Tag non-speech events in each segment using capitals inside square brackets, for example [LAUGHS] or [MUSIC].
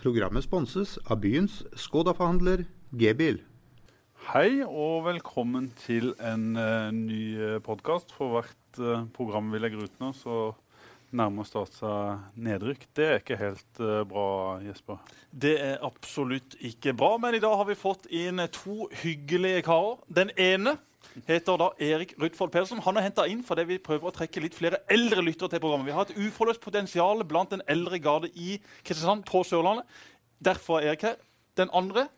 Programmet sponses av byens Skoda-forhandler G-bil. Hei og velkommen til en uh, ny podkast. For hvert uh, program vi legger ut nå, så nærmer Start seg nedrykk. Det er ikke helt uh, bra, Jesper? Det er absolutt ikke bra, men i dag har vi fått inn to hyggelige karer. Den ene heter da Erik Rudfold Pedersen. Han er henta inn fordi vi prøver å trekke litt flere eldre lyttere til programmet. Vi har et uforløst potensial blant den eldre garde i Kristiansand på Sørlandet. Derfor er Erik her. Den andre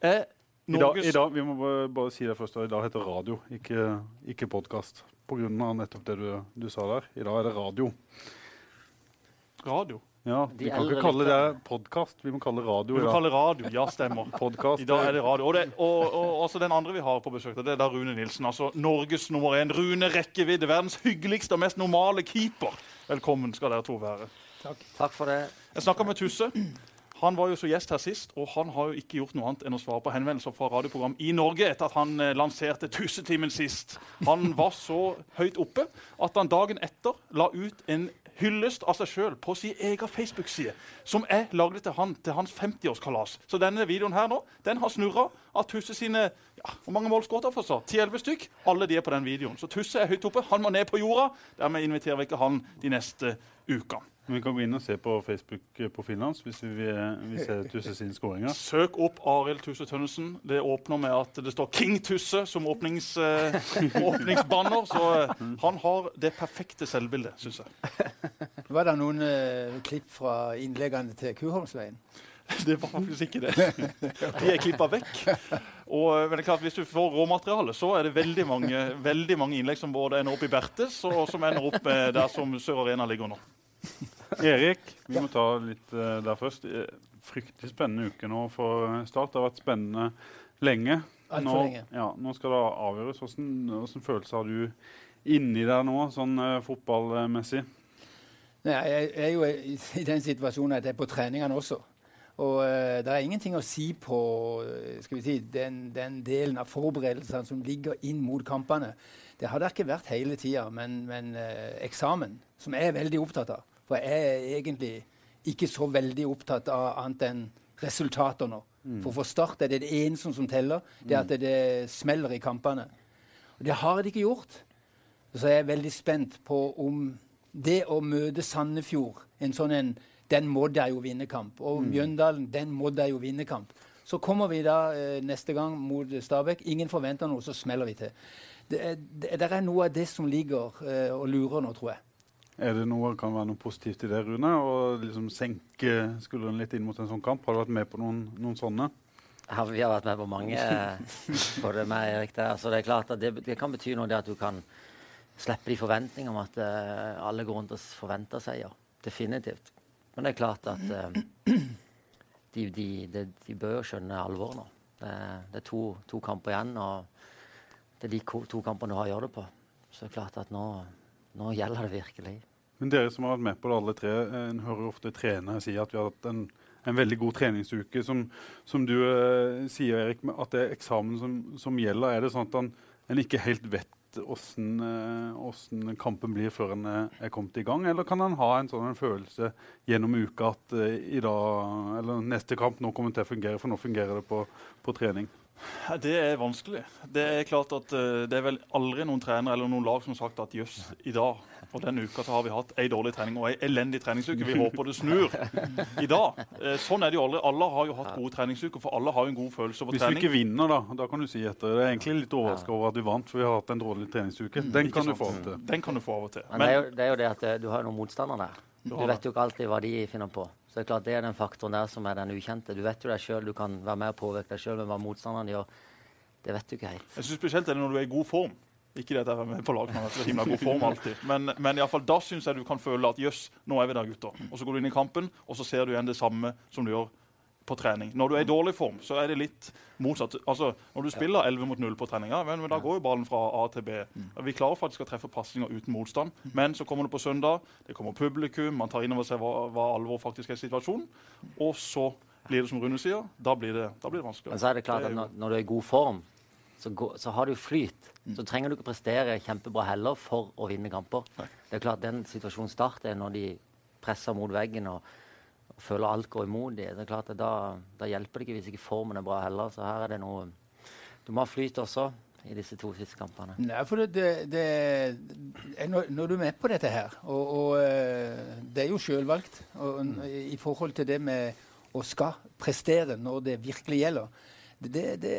er Norges I dag, i dag, vi må bare, bare si det først, i dag heter radio, ikke, ikke podkast. Pga. nettopp det du, du, sa der. I dag er det radio. Radio? Ja, Vi kan ikke kalle det podkast, vi må kalle det radio. Vi må kalle radio, Ja, stemmer. [LAUGHS] Podcast, I dag er det radio. Og, det, og, og også den andre vi har på besøk, det er da Rune Nilsen. altså Norges nummer én. Rune rekkevidde, verdens hyggeligste og mest normale keeper. Velkommen skal dere to være. Takk. Takk for det. Jeg snakka med Tusse. Han var jo så gjest her sist, og han har jo ikke gjort noe annet enn å svare på henvendelser fra radioprogram i Norge etter at han eh, lanserte Tussetimen sist. Han var så høyt oppe at han dagen etter la ut en hyllest av seg sjøl på sin egen Facebook-side, som jeg lagde til han til hans 50-årskalas. Så denne videoen her nå, den har snurra av Tusse sine ja, Hvor mange mål skåret han for? 10-11 stykk? Alle de er på den videoen. Så Tusse er høyt oppe. Han må ned på jorda. Dermed inviterer vi ikke han de neste ukene. Vi kan gå inn og se på Facebook-profilen hans hvis vi vil se Tusse sine skåringer. Søk opp Arild Tusse Tønnesen. Det åpner med at det står 'King Tusse' som åpnings, uh, [LAUGHS] åpningsbanner. Så uh, han har det perfekte selvbildet, syns jeg. [LAUGHS] Var det noen uh, klipp fra innleggene til Kuholmsveien? [LAUGHS] Det var faktisk ikke det. De er klippa vekk. Og men det er klart, Hvis du får råmateriale, så er det veldig mange, veldig mange innlegg som både ender opp i Bertes, og som ender opp der som Sør Arena ligger nå. Erik, vi må ta litt uh, der først. Eh, fryktelig spennende uke nå for Start. Det har vært spennende lenge. Nå, lenge. Ja, nå skal det avgjøres. Hvilken følelse har du inni der nå, sånn uh, fotballmessig? Nei, jeg er jo i den situasjonen at jeg er på treningene også. Og uh, det er ingenting å si på skal vi si, den, den delen av forberedelsene som ligger inn mot kampene. Det har det ikke vært hele tida, men, men uh, eksamen, som jeg er veldig opptatt av for jeg er egentlig ikke så veldig opptatt av annet enn resultater nå. Mm. For for Start er det det eneste som teller. Det er at det, det smeller i kampene. Og det har de ikke gjort. Så jeg er veldig spent på om det å møte Sandefjord en sånn en, Den må de jo vinne kamp. Og mm. Mjøndalen, den må de jo vinne kamp. Så kommer vi da eh, neste gang mot Stabæk. Ingen forventer noe, så smeller vi til. Det, det, det er noe av det som ligger eh, og lurer nå, tror jeg. Er det noe, kan være noe positivt i det, Rune? Å liksom senke skuldrene litt inn mot en sånn kamp? Har du vært med på noen, noen sånne? Ja, vi har vært med på mange. både med Erik der. Så det er klart at det, det kan bety noe det at du kan slippe de forventningene om at uh, alle går rundt og forventer seier. Definitivt. Men det er klart at uh, de, de, de, de, bør skjønne alvoret nå. Det, det er to, to, kamper igjen, og det er de to kampene du har å gjøre det på. Så det er klart at nå nå gjelder det virkelig. Men dere som har vært med på det alle tre, eh, en hører ofte trenere si at vi har hatt en, en veldig god treningsuke. Som, som du eh, sier, Erik, at det er eksamen som, som, gjelder. Er det sånn at en, en ikke helt vet hvordan, hvordan, kampen blir før en er kommet i gang? Eller kan en ha en sånn en følelse gjennom uka at uh, i dag, eller neste kamp nå kommer til å fungere, for nå fungerer det på, på trening? Det er vanskelig. Det er klart at uh, det er vel aldri noen trener eller noen lag som har sagt at jøss, i dag og denne uka så har vi hatt ei dårlig trening og ei elendig treningsuke. Vi håper det snur i dag. Uh, sånn er det jo aldri. Alle har jo hatt gode treningsuker, for alle har jo en god følelse over Hvis trening. Hvis du ikke vinner, da, da kan du si etter. Det er egentlig litt overraska over at du vant, for vi har hatt en dårlig treningsuke. Mm. Den kan du få av og til. Den kan du få av og til. Men, Men det, er jo, det, er jo, det at eh, du har noen motstandere der. Du, du vet jo ikke alltid hva de finner på. Så det er klart det er den faktoren der som er den ukjente. Du vet jo deg sjøl, du kan være med og påvirke deg sjøl, men hva motstanderen gjør det vet du ikke helt. Jeg synes Spesielt er det når du er i god form. Ikke det at jeg er med på lag, man er god form alltid. Men, men i fall, da syns jeg du kan føle at jøss, nå er vi der, gutter. Og så går du inn i kampen, og så ser du igjen det samme som du gjør på trening. Når du er i dårlig form, så er det litt motsatt. Altså, Når du spiller 11 mot 0 på trening, ja, men, da går jo ballen fra A til B. Vi klarer faktisk å treffe pasninger uten motstand, men så kommer det på søndag, det kommer publikum, man tar inn over seg hva, hva alvor faktisk er situasjonen, og så blir det som Rune sier, da blir det, da blir det vanskelig. Men så er det klart at når, når du er i god form, så, går, så, har du flyt. Så trenger du ikke prestere kjempebra heller for å vinne kamper. Det er klart Den situasjonen starter når de presser mot veggen og føler alt går imot dem. Det er klart at da, da hjelper det ikke hvis ikke formen er bra heller. Så her er det noe Du må ha flyt også i disse to siste kampene. Nei, for det, det, det når, når, du er med på dette her, og, og eh, det er jo sjølvalgt mm. i forhold til det med å skal prestere når det virkelig gjelder det, det,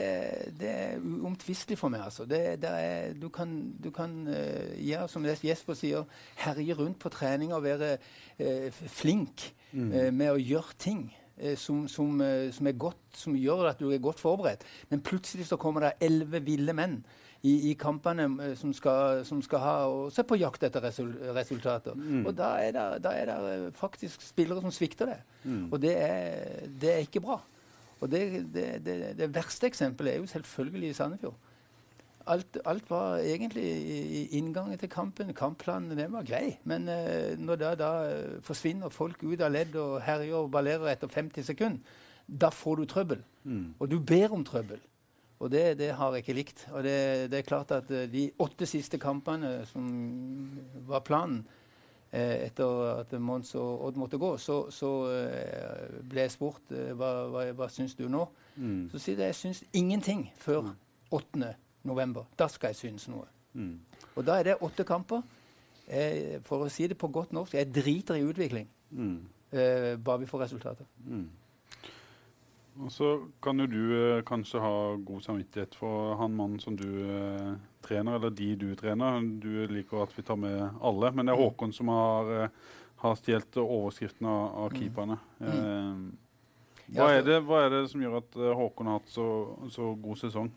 det er uomtvistelig for meg. altså. Det, er, du kan, du kan uh, gjøre som Jesper sier, herje rundt på trening og være uh, flink mm. uh, med å gjøre ting. Som, som, som, er godt, som gjør at du er godt forberedt. Men plutselig så kommer det elleve ville menn i, i kampene som skal, som skal, ha og se på jakt etter resultater. Mm. Og da er, det, da er, det, faktisk spillere som svikter det. Mm. Og det er, det er ikke bra. Og det, det, det, det, verste eksempelet er jo selvfølgelig i Sandefjord. Alt, alt var egentlig i inngangen til kampen. Kampplanen den var grei. Men eh, når da, da uh, forsvinner folk ut av ledd og herjer og ballerer etter 50 sekunder, da får du trøbbel. Mm. Og du ber om trøbbel. Og det, det, har jeg ikke likt. Og det, det er klart at uh, de åtte siste kampene som var planen, Eh, etter at Mons og Odd måtte gå, så, så eh, ble jeg spurt eh, hva, hva, hva syns du nå. Mm. Så sier jeg jeg syns ingenting før 8. Mm. november. Da skal jeg synes noe. Mm. Og da er det åtte kamper. Jeg, for å si det på godt norsk, jeg driter i utvikling. Mm. Eh, bare vi får resultater. Mm. Og så kan jo du eh, kanskje ha god samvittighet for han mannen som du eh, trener, eller de du trener. Du liker at vi tar med alle, men det er mm. Håkon som har, eh, har stjålet overskriften av, av mm. keeperne. Mm. Eh, hva, er det, hva, er det, som gjør at eh, Håkon har hatt så, så god sesong?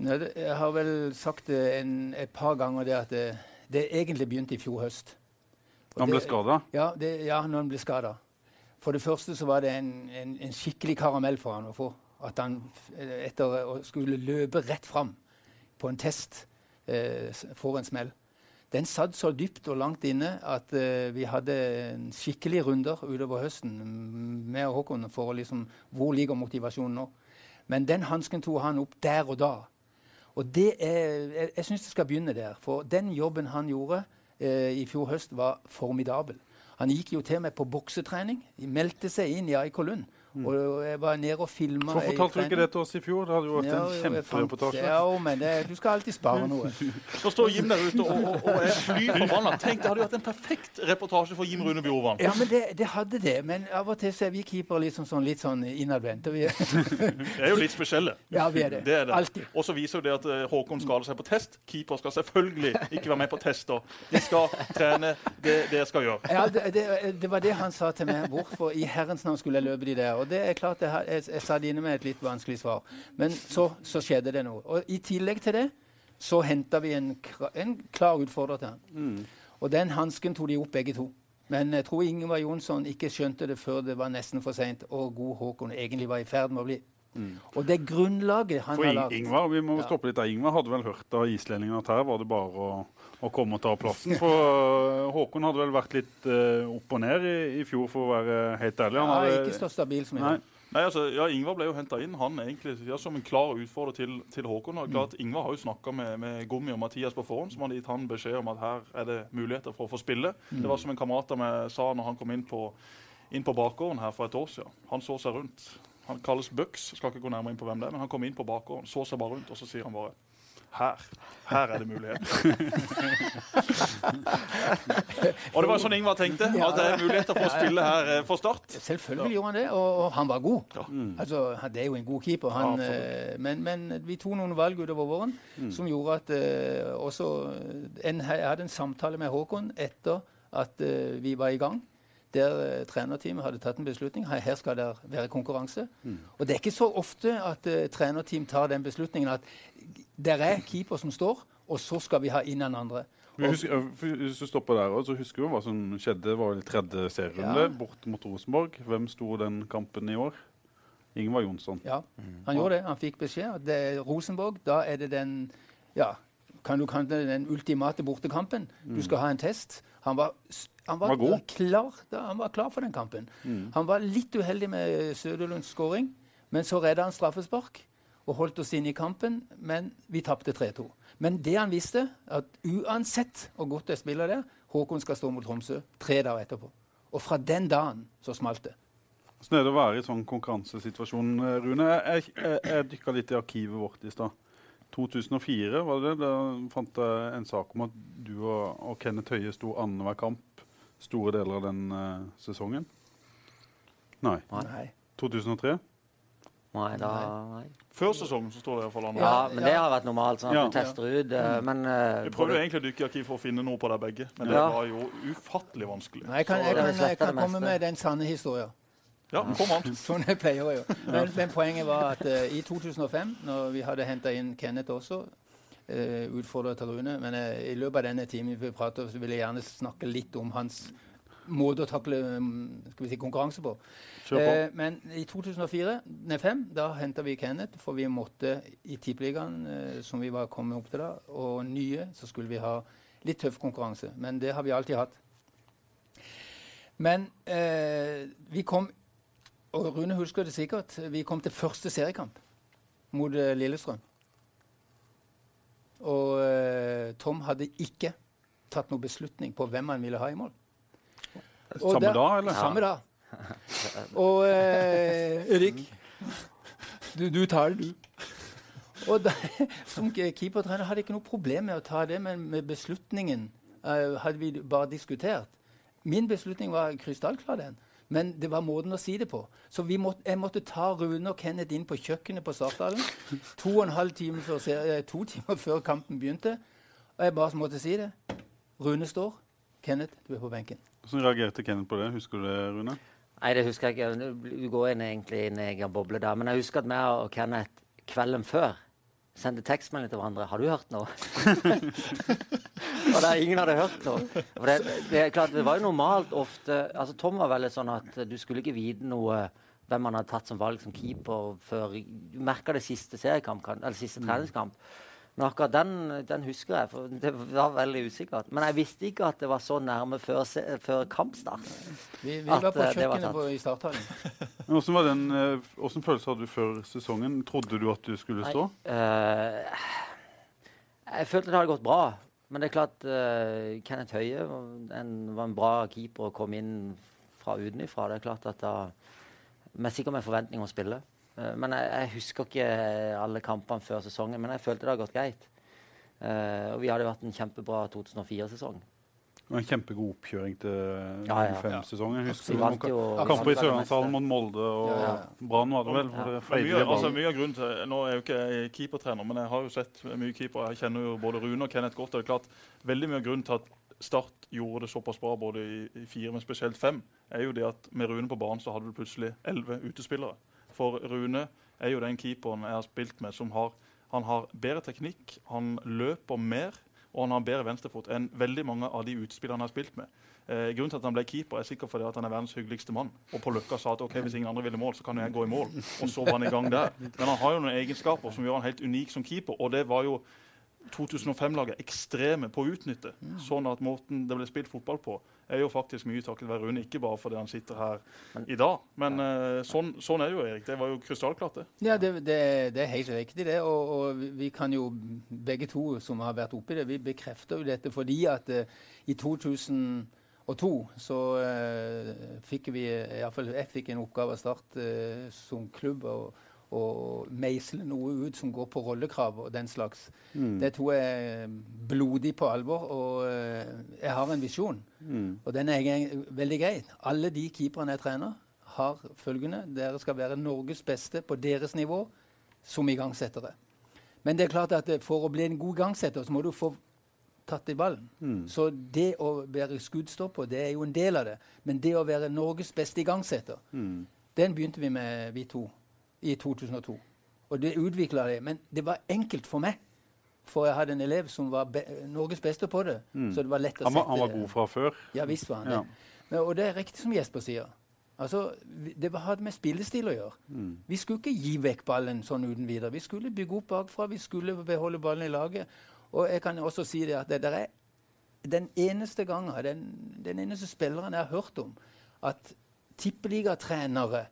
Nei, det, jeg har vel sagt det en, et par ganger det at det, det egentlig begynte i fjor høst. Når han ble skada? Ja, ja, når han ble skada. For det første så var det en, en, en skikkelig karamell for han å få. At han etter å skulle løpe rett fram på en test eh, får en smell. Den satt så dypt og langt inne at eh, vi hadde skikkelige runder utover høsten med Håkon for liksom Hvor ligger motivasjonen nå? Men den hansken tok han opp der og da. Og det er, jeg, jeg syns det skal begynne der. For den jobben han gjorde eh, i fjor høst, var formidabel. Han gikk jo til med på boksetrening. Meldte seg inn i AIK Lund. Mm. Og jeg var nede og filma. Hvorfor fortalte du ikke det til oss i fjor? Det hadde jo vært ja, en kjempereportasje. Ja, men det, du skal alltid spare noe. [LAUGHS] Nå står Jim der ute og, og, og er fly forbanna. Tenk, det hadde jo vært en perfekt reportasje for Jim Rune Bjorvann. Ja, men det, det, hadde det. Men av og til så er vi keepere litt sånn, litt sånn innadvendte. [LAUGHS] Vi er jo litt spesielle. Ja, vi er det. det, er det. Alltid. Og så viser jo det at uh, Håkon skader seg på test. Keeper skal selvfølgelig ikke være med på tester. De skal trene det dere skal gjøre. Ja, det, det, var det han sa til meg. Hvorfor i herrens navn skulle jeg løpe de der? Og det er klart jeg, jeg, jeg satt inne med et litt vanskelig svar. Men så, så, skjedde det noe. Og i tillegg til det så henta vi en, en, klar utfordrer til han. Mm. Og den hansken tok de opp begge to. Men jeg tror Ingvar Jonsson ikke skjønte det før det var nesten for seint, og god Håkon egentlig var i ferd med å bli Mm. Og det grunnlaget han For har lagt. Ingvar, vi må ja. stoppe litt der. Ingvar hadde vel hørt av islendingene at her var det bare å, å, komme og ta plassen. For uh, Håkon hadde vel vært litt uh, opp og ned i, i, fjor, for å være helt ærlig. Han hadde, ikke så stabil som i dag. Nei, altså, ja, Ingvar ble jo henta inn han egentlig ja, som en klar utfordrer til, til Håkon. Og klart, mm. Ingvar har jo snakka med, med Gummi og Mathias på forhånd, som hadde gitt han beskjed om at her er det muligheter for å få spille. Mm. Det var som en kamerat av meg sa når han kom inn på, inn på bakgården her for et år siden. Han så seg rundt. Han kalles Bucks, skal ikke gå nærmere inn på hvem det er, men han kom inn på bakgården, så seg bare rundt, og så sier han bare her. Her er det mulighet. [LAUGHS] og det var sånn Ingvar tenkte. At det er muligheter for å spille her eh, for Start. Selvfølgelig gjorde han det, og, han var god. Ja. Mm. Altså, det er jo en god keeper. Han, ja, eh, men, men, vi tok noen valg utover våren mm. som gjorde at uh, også en, Jeg hadde en samtale med Håkon etter at uh, vi var i gang der uh, trenerteamet hadde tatt en beslutning. Her skal det være konkurranse. Mm. Og det er ikke så ofte at uh, trenerteam tar den beslutningen at der er keeper som står, og så skal vi ha inn en andre. Husker, hvis du stopper der, så husker du hva som skjedde. Var vel tredje serierunde ja. bort mot Rosenborg. Hvem sto den kampen i år? Ingvar Jonsson. Ja, han gjorde det. Han fikk beskjed. Det er Rosenborg. Da er det den ja, kan du kalle den ultimate bortekampen. Du mm. skal ha en test. Han var, han var, var klar, da, han var klar for den kampen. Mm. Han var litt uheldig med Søderlunds skåring, men så redda han straffespark og holdt oss inn i kampen, men vi tapte 3-2. Men det han visste, at uansett hvor godt jeg spiller der, Håkon skal stå mot Tromsø tre dager etterpå. Og fra den dagen så smalt det. Hvordan er det å være i sånn konkurransesituasjon, Rune? Jeg, jeg, jeg dykka litt i arkivet vårt i stad. 2004 var det. Da fant jeg en sak om at du og, og Kenneth Høie sto annenhver kamp store deler av den uh, sesongen. Nei. Nei. Nei. 2003? Nei, da, nei. Før sesongen så står det iallfall an. Ja, Ja, men det har vært normalt. sånn at Ja. du tester ut. eh, Men Uh, Vi prøvde jo egentlig å dykke i arkiv for å finne noe på dere begge, men det var jo ufattelig vanskelig. Nei, jeg kan, jeg kan, jeg kan komme med den sanne historien. Ja, [LAUGHS] kom an. Sånn jeg pleier å gjøre. Men, men poenget var at uh, i 2005, når vi hadde henta inn Kenneth også, uh, utfordra til Rune Men uh, i løpet av denne timen vi prater, så vil jeg gjerne snakke litt om hans måte å takle mm, skal vi si, konkurranse på. På. Eh, men i 2004-2005 da henta vi Kenneth, for vi måtte i Tippeligaen, eh, som vi var kommet opp til da, og nye, så skulle vi ha litt tøff konkurranse. Men det har vi alltid hatt. Men eh, vi kom Og Rune husker det sikkert. Vi kom til første seriekamp mot eh, Lillestrøm. Og eh, Tom hadde ikke tatt noen beslutning på hvem han ville ha i mål. Og Samme der- dag, eller? Samme dag. [LAUGHS] Og eh, Erik, du, du tar det, du. Og da, [LAUGHS] som ke- keepertrener hadde jeg ikke noe problem med å ta det, men med beslutningen eh, hadde vi bare diskutert. Min beslutning var krystallklar, den. Men det var måten å si det på. Så vi måtte, jeg måtte ta Rune og Kenneth inn på kjøkkenet på Startdalen to og en halv time før, eh, to timer før kampen begynte. Og jeg bare måtte si det. Rune står. Kenneth, du er på benken. Hvordan reagerte Kenneth på det? Husker du det, Rune? Nei, det husker jeg ikke. Du går inn egentlig i en egen boble der. Men jeg husker at meg og Kenneth kvelden før sendte tekstmelding til hverandre. 'Har du hørt noe?' [LAUGHS] og der ingen hadde hørt noe. Det, det klart, det var jo normalt ofte altså Tom var veldig sånn at du skulle ikke vite noe hvem han hadde tatt som valg som keeper før Du merka det siste siste treningskamp. Men akkurat den, den husker jeg, for det var veldig usikkert. Men jeg visste ikke at det var så nærme før, før kampstart. Vi, vi At, var på eh, var kjøkkenet på, i Starthallen. [LAUGHS] Hvordan, var den, eh, hvordan følelse hadde du før sesongen? Trodde du at du skulle stå? Eh, jeg følte det hadde gått bra. Men det er klart uh, Kenneth Høie en, var en bra keeper å komme inn fra utenfra. Det er klart at da er Sikkert med forventning om å spille. Eh, men jeg, jeg husker ikke alle kampene før sesongen. Men jeg følte det hadde gått greit. Uh, og vi hadde vært en kjempebra 2004-sesong. Det var en kjempegod oppkjøring til Ja, ja. 95-sesongen. Ja, ja, kamper i Sørlandshallen mot Molde og Ja, ja. Brann var det vel? For det mye, altså, mye av grunnen til, Nå er jeg jo ikke keepertrener, men jeg har jo sett mye keeper. Jeg kjenner jo både Rune og Kenneth godt. og det er klart, Veldig mye av grunnen til at Start gjorde det såpass bra både i, i fire, men spesielt fem, er jo det at med Rune på banen så hadde du plutselig elleve utespillere. For Rune er jo den keeperen jeg har spilt med som har, han har bedre teknikk, han løper mer, og han har bedre venstrefot enn veldig mange av de utspillene han har spilt med. Eh, grunnen til at han ble keeper, er sikkert fordi at han er verdens hyggeligste mann. Og på Løkka sa at ok, hvis ingen andre ville mål, så kan jeg gå i mål. Og så var han i gang der. [LAUGHS] Men han har jo noen egenskaper som gjør han helt unik som keeper. Og det var jo 2005-laget ekstreme på å utnytte. Sånn at måten det ble spilt fotball på, er jo faktisk mye takket være Rune. Ikke bare fordi han sitter her i dag, men eh, sånn, sånn er det jo, Erik. Det var jo krystallklart, det. Ja, det, det, det er helt riktig, det. Og, og vi- kan jo begge to som har vært oppi det, vi bekrefter jo dette fordi at uh, i 2002 så uh, fikk vi Iallfall jeg fikk en oppgave av Start uh, som klubb å å meisle noe ut som går på rollekrav og den slags. Mm. Det tror jeg er blodig på alvor, og eh, jeg har en visjon. Mm. Og den er eg- veldig grei. Alle de keeperne jeg trener, har følgende. Dere skal være Norges beste på deres nivå som igangsettere. Men det er klart at eh, for å bli en god igangsetter, så må du få tatt i ballen. Mm. Så det å være skuddstopper, det er jo en del av det. Men det å være Norges beste igangsetter, Mm. den begynte vi med, vi to, i 2002. Og det utvikla det. Men det var enkelt for meg. For jeg hadde en elev som var be Norges beste på det. Mm. Så det var lett å Han, sette han var god fra før. Ja visst var han det. Ja. Men, og det er riktig som Jesper sier. Altså, Det var- hadde med spillestil å gjøre. Mm. Vi skulle ikke gi vekk ballen sånn uten videre. Vi skulle bygge opp bakfra, vi skulle beholde ballen i laget. Og jeg kan også si det at det der er den eneste gangen, den, den eneste spilleren jeg har hørt om, at tippeligatrenere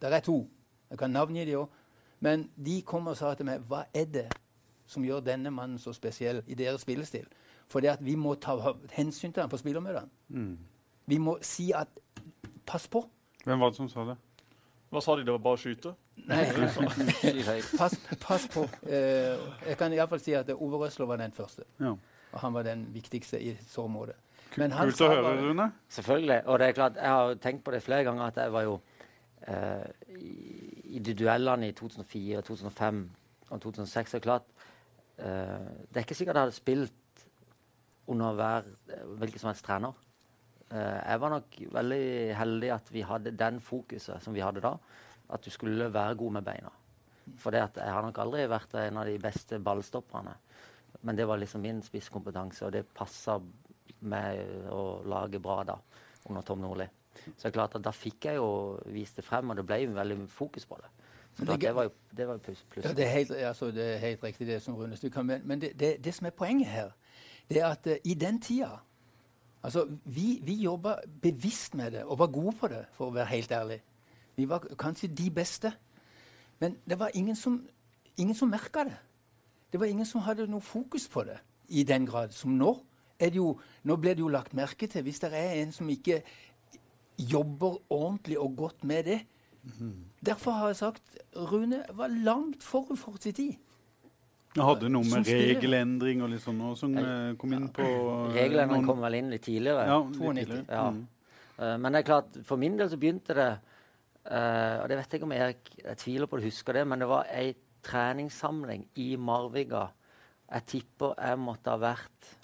Der er to. Jeg kan navngi de òg. Men de kom og sa til meg hva er det som gjør denne mannen så spesiell i deres spillestil? For det at vi må ta hensyn til ham på spillermøtene. Mm. Vi må si at pass på. Hvem var det som sa det? Hva sa de? Det var bare å skyte? Nei, [LAUGHS] pass, pass på. Eh, jeg kan iallfall si at Ove Røsler var den første. Ja. Og han var den viktigste i så måte. Men han Kult å høre, bare- Rune. Selvfølgelig. Og det er klart, jeg har tenkt på det flere ganger at jeg var jo eh, i, i de duellene i 2004, 2005 og 2006. Det er klart eh, Det er ikke sikkert jeg hadde spilt under hver hvilken som helst trener. Eh, jeg var nok veldig heldig at vi hadde den fokuset som vi hadde da. At du skulle være god med beina. For jeg har nok aldri vært en av de beste ballstopperne. Men det var liksom min spisskompetanse, og det passa med å lage bra da, under Tom Nordli. Så det er klart at da fikk jeg jo vist det frem, og det ble jo veldig fokus på det. Så det- det var jo, det var pluss. pluss. Ja, det, er helt, altså, det er helt riktig, det som Rune Stug kan Men, men det, det, det som er poenget her, det er at uh, i den tida altså, Vi, vi jobba bevisst med det og var gode på det, for å være helt ærlig. Vi var kanskje de beste. Men det var ingen som, ingen som merka det. Det var ingen som hadde noe fokus på det i den grad som nå. Det jo, nå blir det jo lagt merke til. Hvis det er en som ikke jobber ordentlig og godt med det, Derfor har jeg sagt Rune var langt forut for sin tid. Jeg hadde noe med regelendring og litt sånn også, som eh, kom inn på eh, Reglene kom vel inn litt tidligere. ja, litt tidligere. Ja. Mm. Eh, men det er klart, for min del så begynte det eh, Og det vet jeg ikke om Erik jeg tviler på du husker det, men det var ei treningssamling i Marviga. Jeg tipper jeg måtte ha vært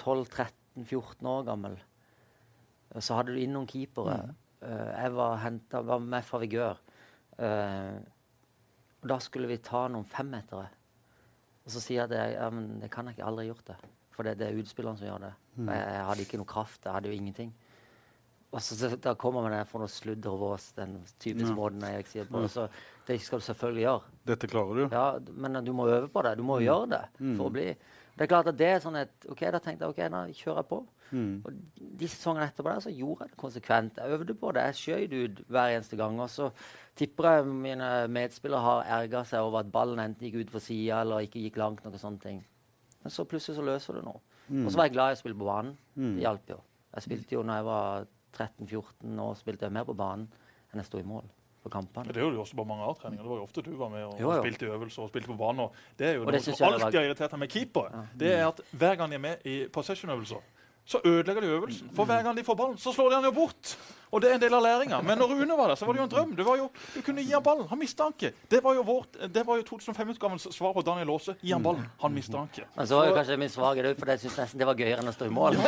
12-13-14 år gammel. Og Så hadde du inn noen keepere. Eh, jeg var, hentet, var med fra Vigør. Eh, og da skulle vi ta noen femmetere. Og så sier jeg at jeg, ja, det kan jeg ikke, aldri gjort det. For det, det er utspillerne som gjør det. Mm. jeg, jeg hadde ikke noe kraft. Jeg hadde jo ingenting. Og så, så da kommer man der for noe sludder og vås, den typiske Ja. måten Erik sier på. Så det skal du selvfølgelig gjøre. Dette klarer du. Ja, men du må øve på det. Du må jo gjøre det for å bli Det er klart at det er sånn et OK, da tenkte jeg OK, da kjører jeg på. Mm. Og de sesongene etterpå der så gjorde jeg det konsekvent. Jeg øvde på det. Jeg skjøt ut hver eneste gang. Og så tipper jeg mine medspillere har erga seg over at ballen enten gikk ut for sida eller ikke gikk langt noen sånne ting. Men så plutselig så løser du noe. Og så var jeg glad i å spille på banen. Det hjalp jo. Jeg spilte jo når jeg var 13-14 år, spilte jeg mer på banen enn jeg sto i mål på kampene. Det gjorde du også på mange A-treninger. Det var jo ofte du var med og, Jo, og jo. spilte i øvelser og spilte på banen. Og det er jo Og noe som jeg det alltid har irritert meg med keepere. Det er at hver gang de er med i possession-øvelser, så ødelegger de øvelsen. For hver gang de får ballen, så slår de han jo bort. Og det er en del av læringa. Men når Rune var der, så var det jo en drøm. Du, var jo, du kunne gi han ballen. Han mista han ikke. Det var jo, vårt, det var jo 2005-utgavens svar på Daniel Aase. Gi han ballen. Han mista han ikke. Men så var jo kanskje min svakhet ut, for jeg syns nesten det var gøyere enn å stå i mål. [LAUGHS]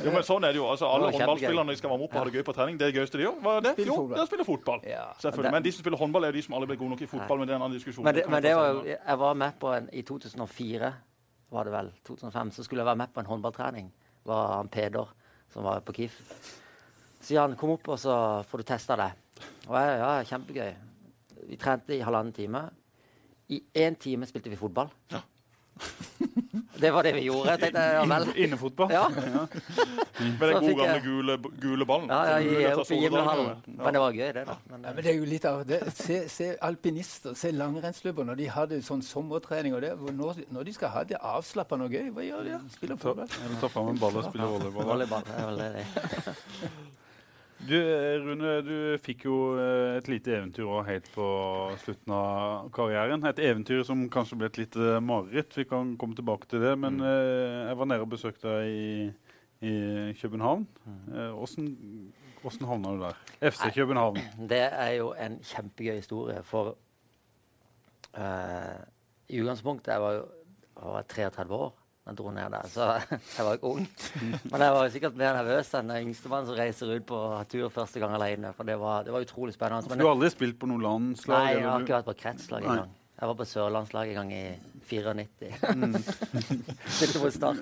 Jo, men sånn er det jo. Altså, alle når de skal varme opp og ha det gøy på trening, det gøyeste de gjør, hva er det? Jo, det er å spille fotball. Selvfølgelig. Men de som spiller håndball, er jo de som aldri ble gode nok i fotball. Men det er en annen diskusjon. Men det, men det var jo, jeg var med på en, I 2004, var det vel, 2005, så skulle jeg være med på en håndballtrening. var han Peder som var på KIF. Sier han 'kom opp, og så får du testa deg'. Og jeg, ja, kjempegøy. Vi trente i halvannen time. I én time spilte vi fotball. Det var det vi gjorde. Jeg tenkte, ja vel. Inne- Innefotball. Ja, [LAUGHS] Med den gode gamle gule, gule ballen. ja, ja oppe i sove Men det var gøy, det. da. Men, Ja, men det er jo litt av det. Se, se alpinister, se langrennsløpere. Når de hadde sånn sommertrening og det, hvor når, når de skal ha det avslappende og gøy, hva gjør de? da? Spiller fotball. eller ta fram en ball og spille volleyball. volleyball. Det er vel det. Du, eh, Rune, du fikk jo eh, et lite eventyr også helt på slutten av karrieren. Et eventyr som kanskje ble et lite mareritt. Vi kan komme tilbake til det. Men mm. jeg var nede og besøkte deg i, i København. Eh, Åssen hvordan havna du der? FC Nei. København. Det er jo en kjempegøy historie, for uh, i utgangspunktet jeg var jo jeg var 33 år jeg dro ned der, så [LAUGHS] jeg var jo ung. Men jeg var jo sikkert mer nervøs enn den yngstemann som reiser ut på tur første gang alene. For det var, det var utrolig spennende. Men du har aldri spilt på noe landslag? nei, jeg har ikke vært på kretslag engang. Jeg var på sørlandslaget en gang i [LAUGHS] 94. Spilte mot Start.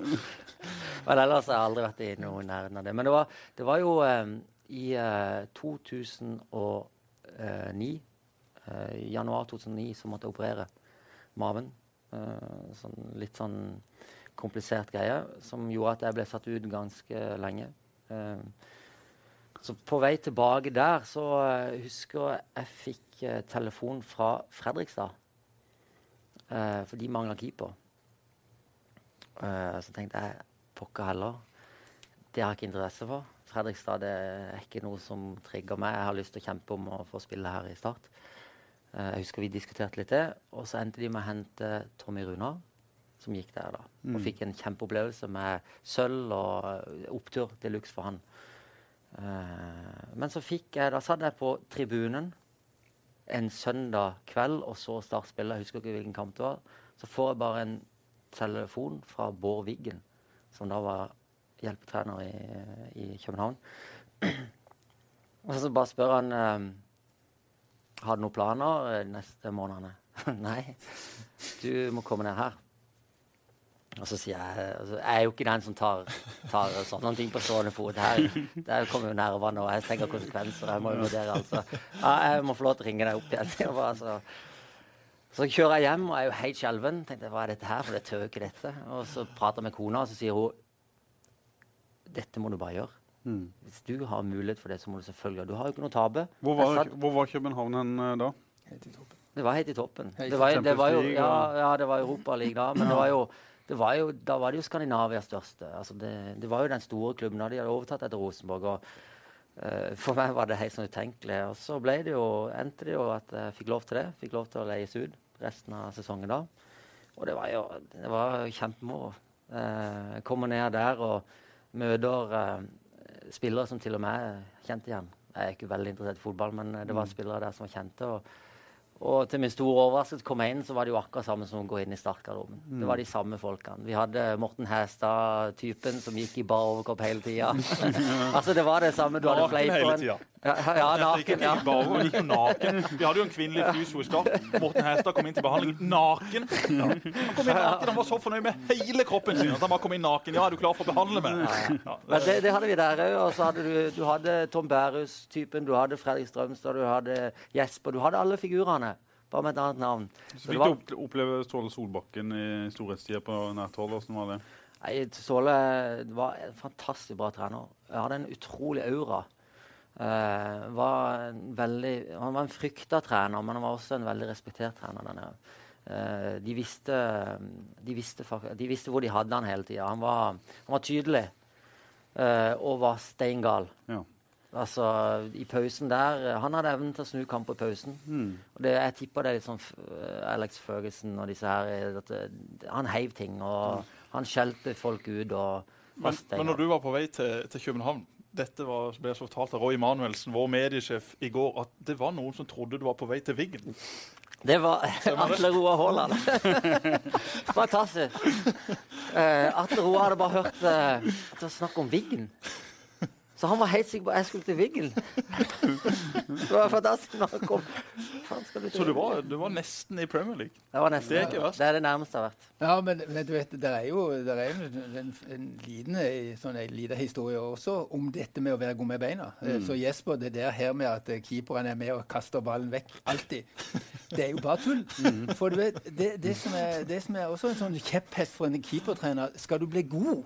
Men ellers har jeg aldri vært i noe nærheten av det. Men det var, det var jo um, i uh, 2009, uh, januar 2009, så måtte jeg operere maven. Uh, sånn, litt sånn komplisert greie som gjorde at jeg ble satt ut ganske lenge. Eh, så på vei tilbake der så eh, husker jeg jeg fikk eh, telefon fra Fredrikstad. Eh, for de mangla keeper. Eh, så tenkte jeg pokker heller. Det har jeg ikke interesse for. Fredrikstad det er ikke noe som trigger meg. Jeg har lyst til å kjempe om å få spille her i Start. Eh, jeg husker vi diskuterte litt det. Og så endte de med å hente Tommy Runar, som gikk der da. Og Mm. fikk en kjempeopplevelse med sølv og opptur de luxe for han. Uh, men så fikk jeg Da satt jeg på tribunen en søndag kveld og så Start spille. Jeg husker ikke hvilken kamp det var. Så får jeg bare en telefon fra Bård Wiggen, som da var hjelpetrener i, i København. [CLEARS THROAT] og så bare spør han um, har du noen planer eh, neste månedene. [LAUGHS] Nei, du må komme ned her. Og så sier jeg altså, Jeg er jo ikke den som tar, tar sånne ting på stående fot. Her der kommer jo nervene, og jeg tenker konsekvenser. Jeg må jo vurdere, altså. Ja, jeg må få lov til å ringe deg opp igjen. [LAUGHS] Jeg bare, altså. Så kjører jeg hjem og er jo helt skjelven. Tenkte hva er dette her, for jeg tør jo ikke dette. Og så prater jeg med kona, og så sier hun dette må du bare gjøre. Mm. Hvis du har mulighet for det, så må du selvfølgelig gjøre. Du har jo ikke noe å tape. Hvor, var, satt- hvor var København hen eh, da? Helt i toppen. det var helt i toppen. Helt Det var, det var jo, ja, ja, det var Europaliga da, men det var jo, det var jo, da var det jo Skandinavias største. Altså det, det var jo den store klubben. da De hadde overtatt etter Rosenborg. og uh, For meg var det helt sånn utenkelig. Og så ble det jo, endte det jo at jeg fikk lov til det. Fikk lov til å leies ut resten av sesongen da. Og det var jo det var kjempemoro. Uh, Jeg kommer ned der og møter uh, spillere som til og med kjente igjen. Jeg er ikke veldig interessert i fotball, men det var spillere der som var kjente. Og, og til min store overraskelse kom jeg inn, så var det jo akkurat samme som å gå inn i startgarderoben. Det var de samme folkene. Vi hadde Morten Hæstad-typen som gikk i bar overkropp hele tida. [LAUGHS] altså, det var det samme. Du hadde tida. Ja, ja, naken. Ja. bare gikk naken. Vi hadde jo en kvinnelig fysio i start. Morten Hestad kom inn til behandling naken. Ja. Han kom inn naken, han var så fornøyd med hele kroppen sin at han bare kom inn naken. Ja, er du klar for å behandle meg? Ja, det, det hadde vi der òg. Og så hadde du, du hadde Tom Bærus-typen, du hadde Fredrik Strømstad, du hadde Jesper. Du hadde alle figurene, bare med et annet navn. Så Så fikk var, du oppleve Ståle Solbakken i storhetstida på nært hold. Åssen var det? nei, Ståle var en fantastisk bra trener. Han hadde en utrolig aura. Eh, var en veldig, han var en frykta trener, men han var også en veldig respektert trener. der. Eh, de, visste, de, visste, de visste hvor de hadde han hele tida. Han, var- han var tydelig uh, og var steingal. Ja. Altså, i pausen der Han hadde evnen til å snu kamp i pausen. Mm. Og det, jeg tipper det er litt sånn Alex Ferguson og disse her eh, Han heiv ting, og han skjelte folk ut. og Men, men når du var på vei til, til København dette var, ble så fortalt av Roy Manuelsen, vår mediesjef, i går, at det var noen som trodde du var på vei til Viggen. Det var Atle Roar Haaland. [LAUGHS] Fantastisk. Uh, Atle Roar hadde bare hørt uh, det var snakk om Viggen. Så han var helt sikker på at jeg skulle til Wiggen. [LAUGHS] det var fantastisk når han kom. Skal du Så du var, du var nesten i Premier League. Det var nesten Det er ikke verst. Det er det nærmeste jeg har vært. Ja, men, men du vet, det er jo det er jo en, en, eh, sånn en liten historie også om dette med å være god med beina. Mm. Så Jesper, det der her med at eh, keeperen er med og kaster ballen vekk alltid, [LAUGHS] det er jo bare tull. For du vet, det, det, som er, det som er også en sånn kjepphest for en keepertrener Skal du bli god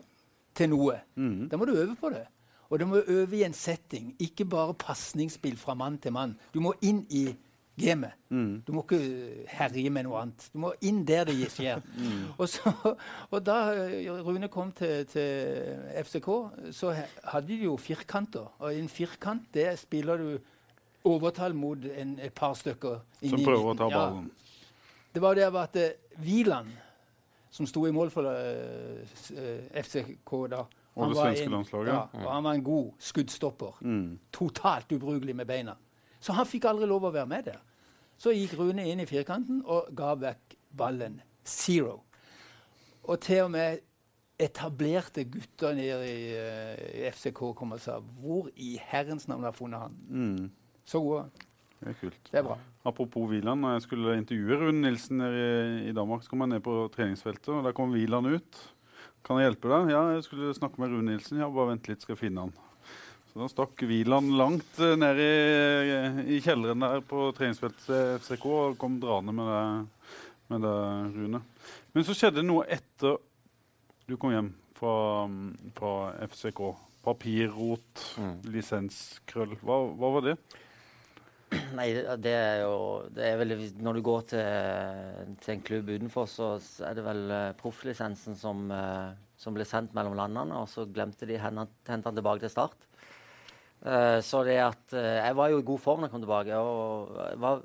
til noe, da må du øve på det. Og du må øve i en setting, ikke bare pasningsspill fra mann til mann. Du må inn i gamet. Du må ikke herje med noe annet. Du må inn der det skjer. [LAUGHS] Og, så, og da eh, Rune kom til, til FCK, så hadde de jo firkanter. Og i en firkant det spiller du overtall mot en, et par stykker. Som prøver å ta ballen. Ja. Det var det at eh, Wieland, som sto i mål for uh, eh, FCK da Og det svenske landslaget. Ja, og han var en god skuddstopper. Mm. Totalt ubrukelig med beina. Så han fikk aldri lov å være med der. Så gikk Rune inn i firkanten og ga vekk ballen. Zero. Og til og med etablerte gutter nede i, uh, i FCK kom og sa Hvor i herrens navn har funnet han? Mm. Så god. Det er kult. Det er bra. Apropos Wieland, når jeg skulle intervjue Rune Nilsen i, i Danmark, så kom jeg ned på treningsfeltet, og der kom Wieland ut. Kan jeg hjelpe deg? Ja, jeg skulle snakke med Rune Nilsen. Ja, bare vent litt, skal jeg finne han. Så da stakk Wieland langt eh, ned i, i kjelleren der på treningsfeltet til FCK og kom draende med det, med det, Rune. Men så skjedde noe etter du kom hjem fra, fra FCK. Papirrot, Mm. lisenskrøll. Hva, hva var det? [CLEARS THROAT] Nei, det- er jo det er vel, Når du går til, til en klubb utenfor, så er det vel uh, profflisensen som, eh, som ble sendt mellom landene. Og så glemte de å hente den tilbake til Start. Eh, så det at eh, Jeg var jo i god form da jeg kom tilbake. og jeg var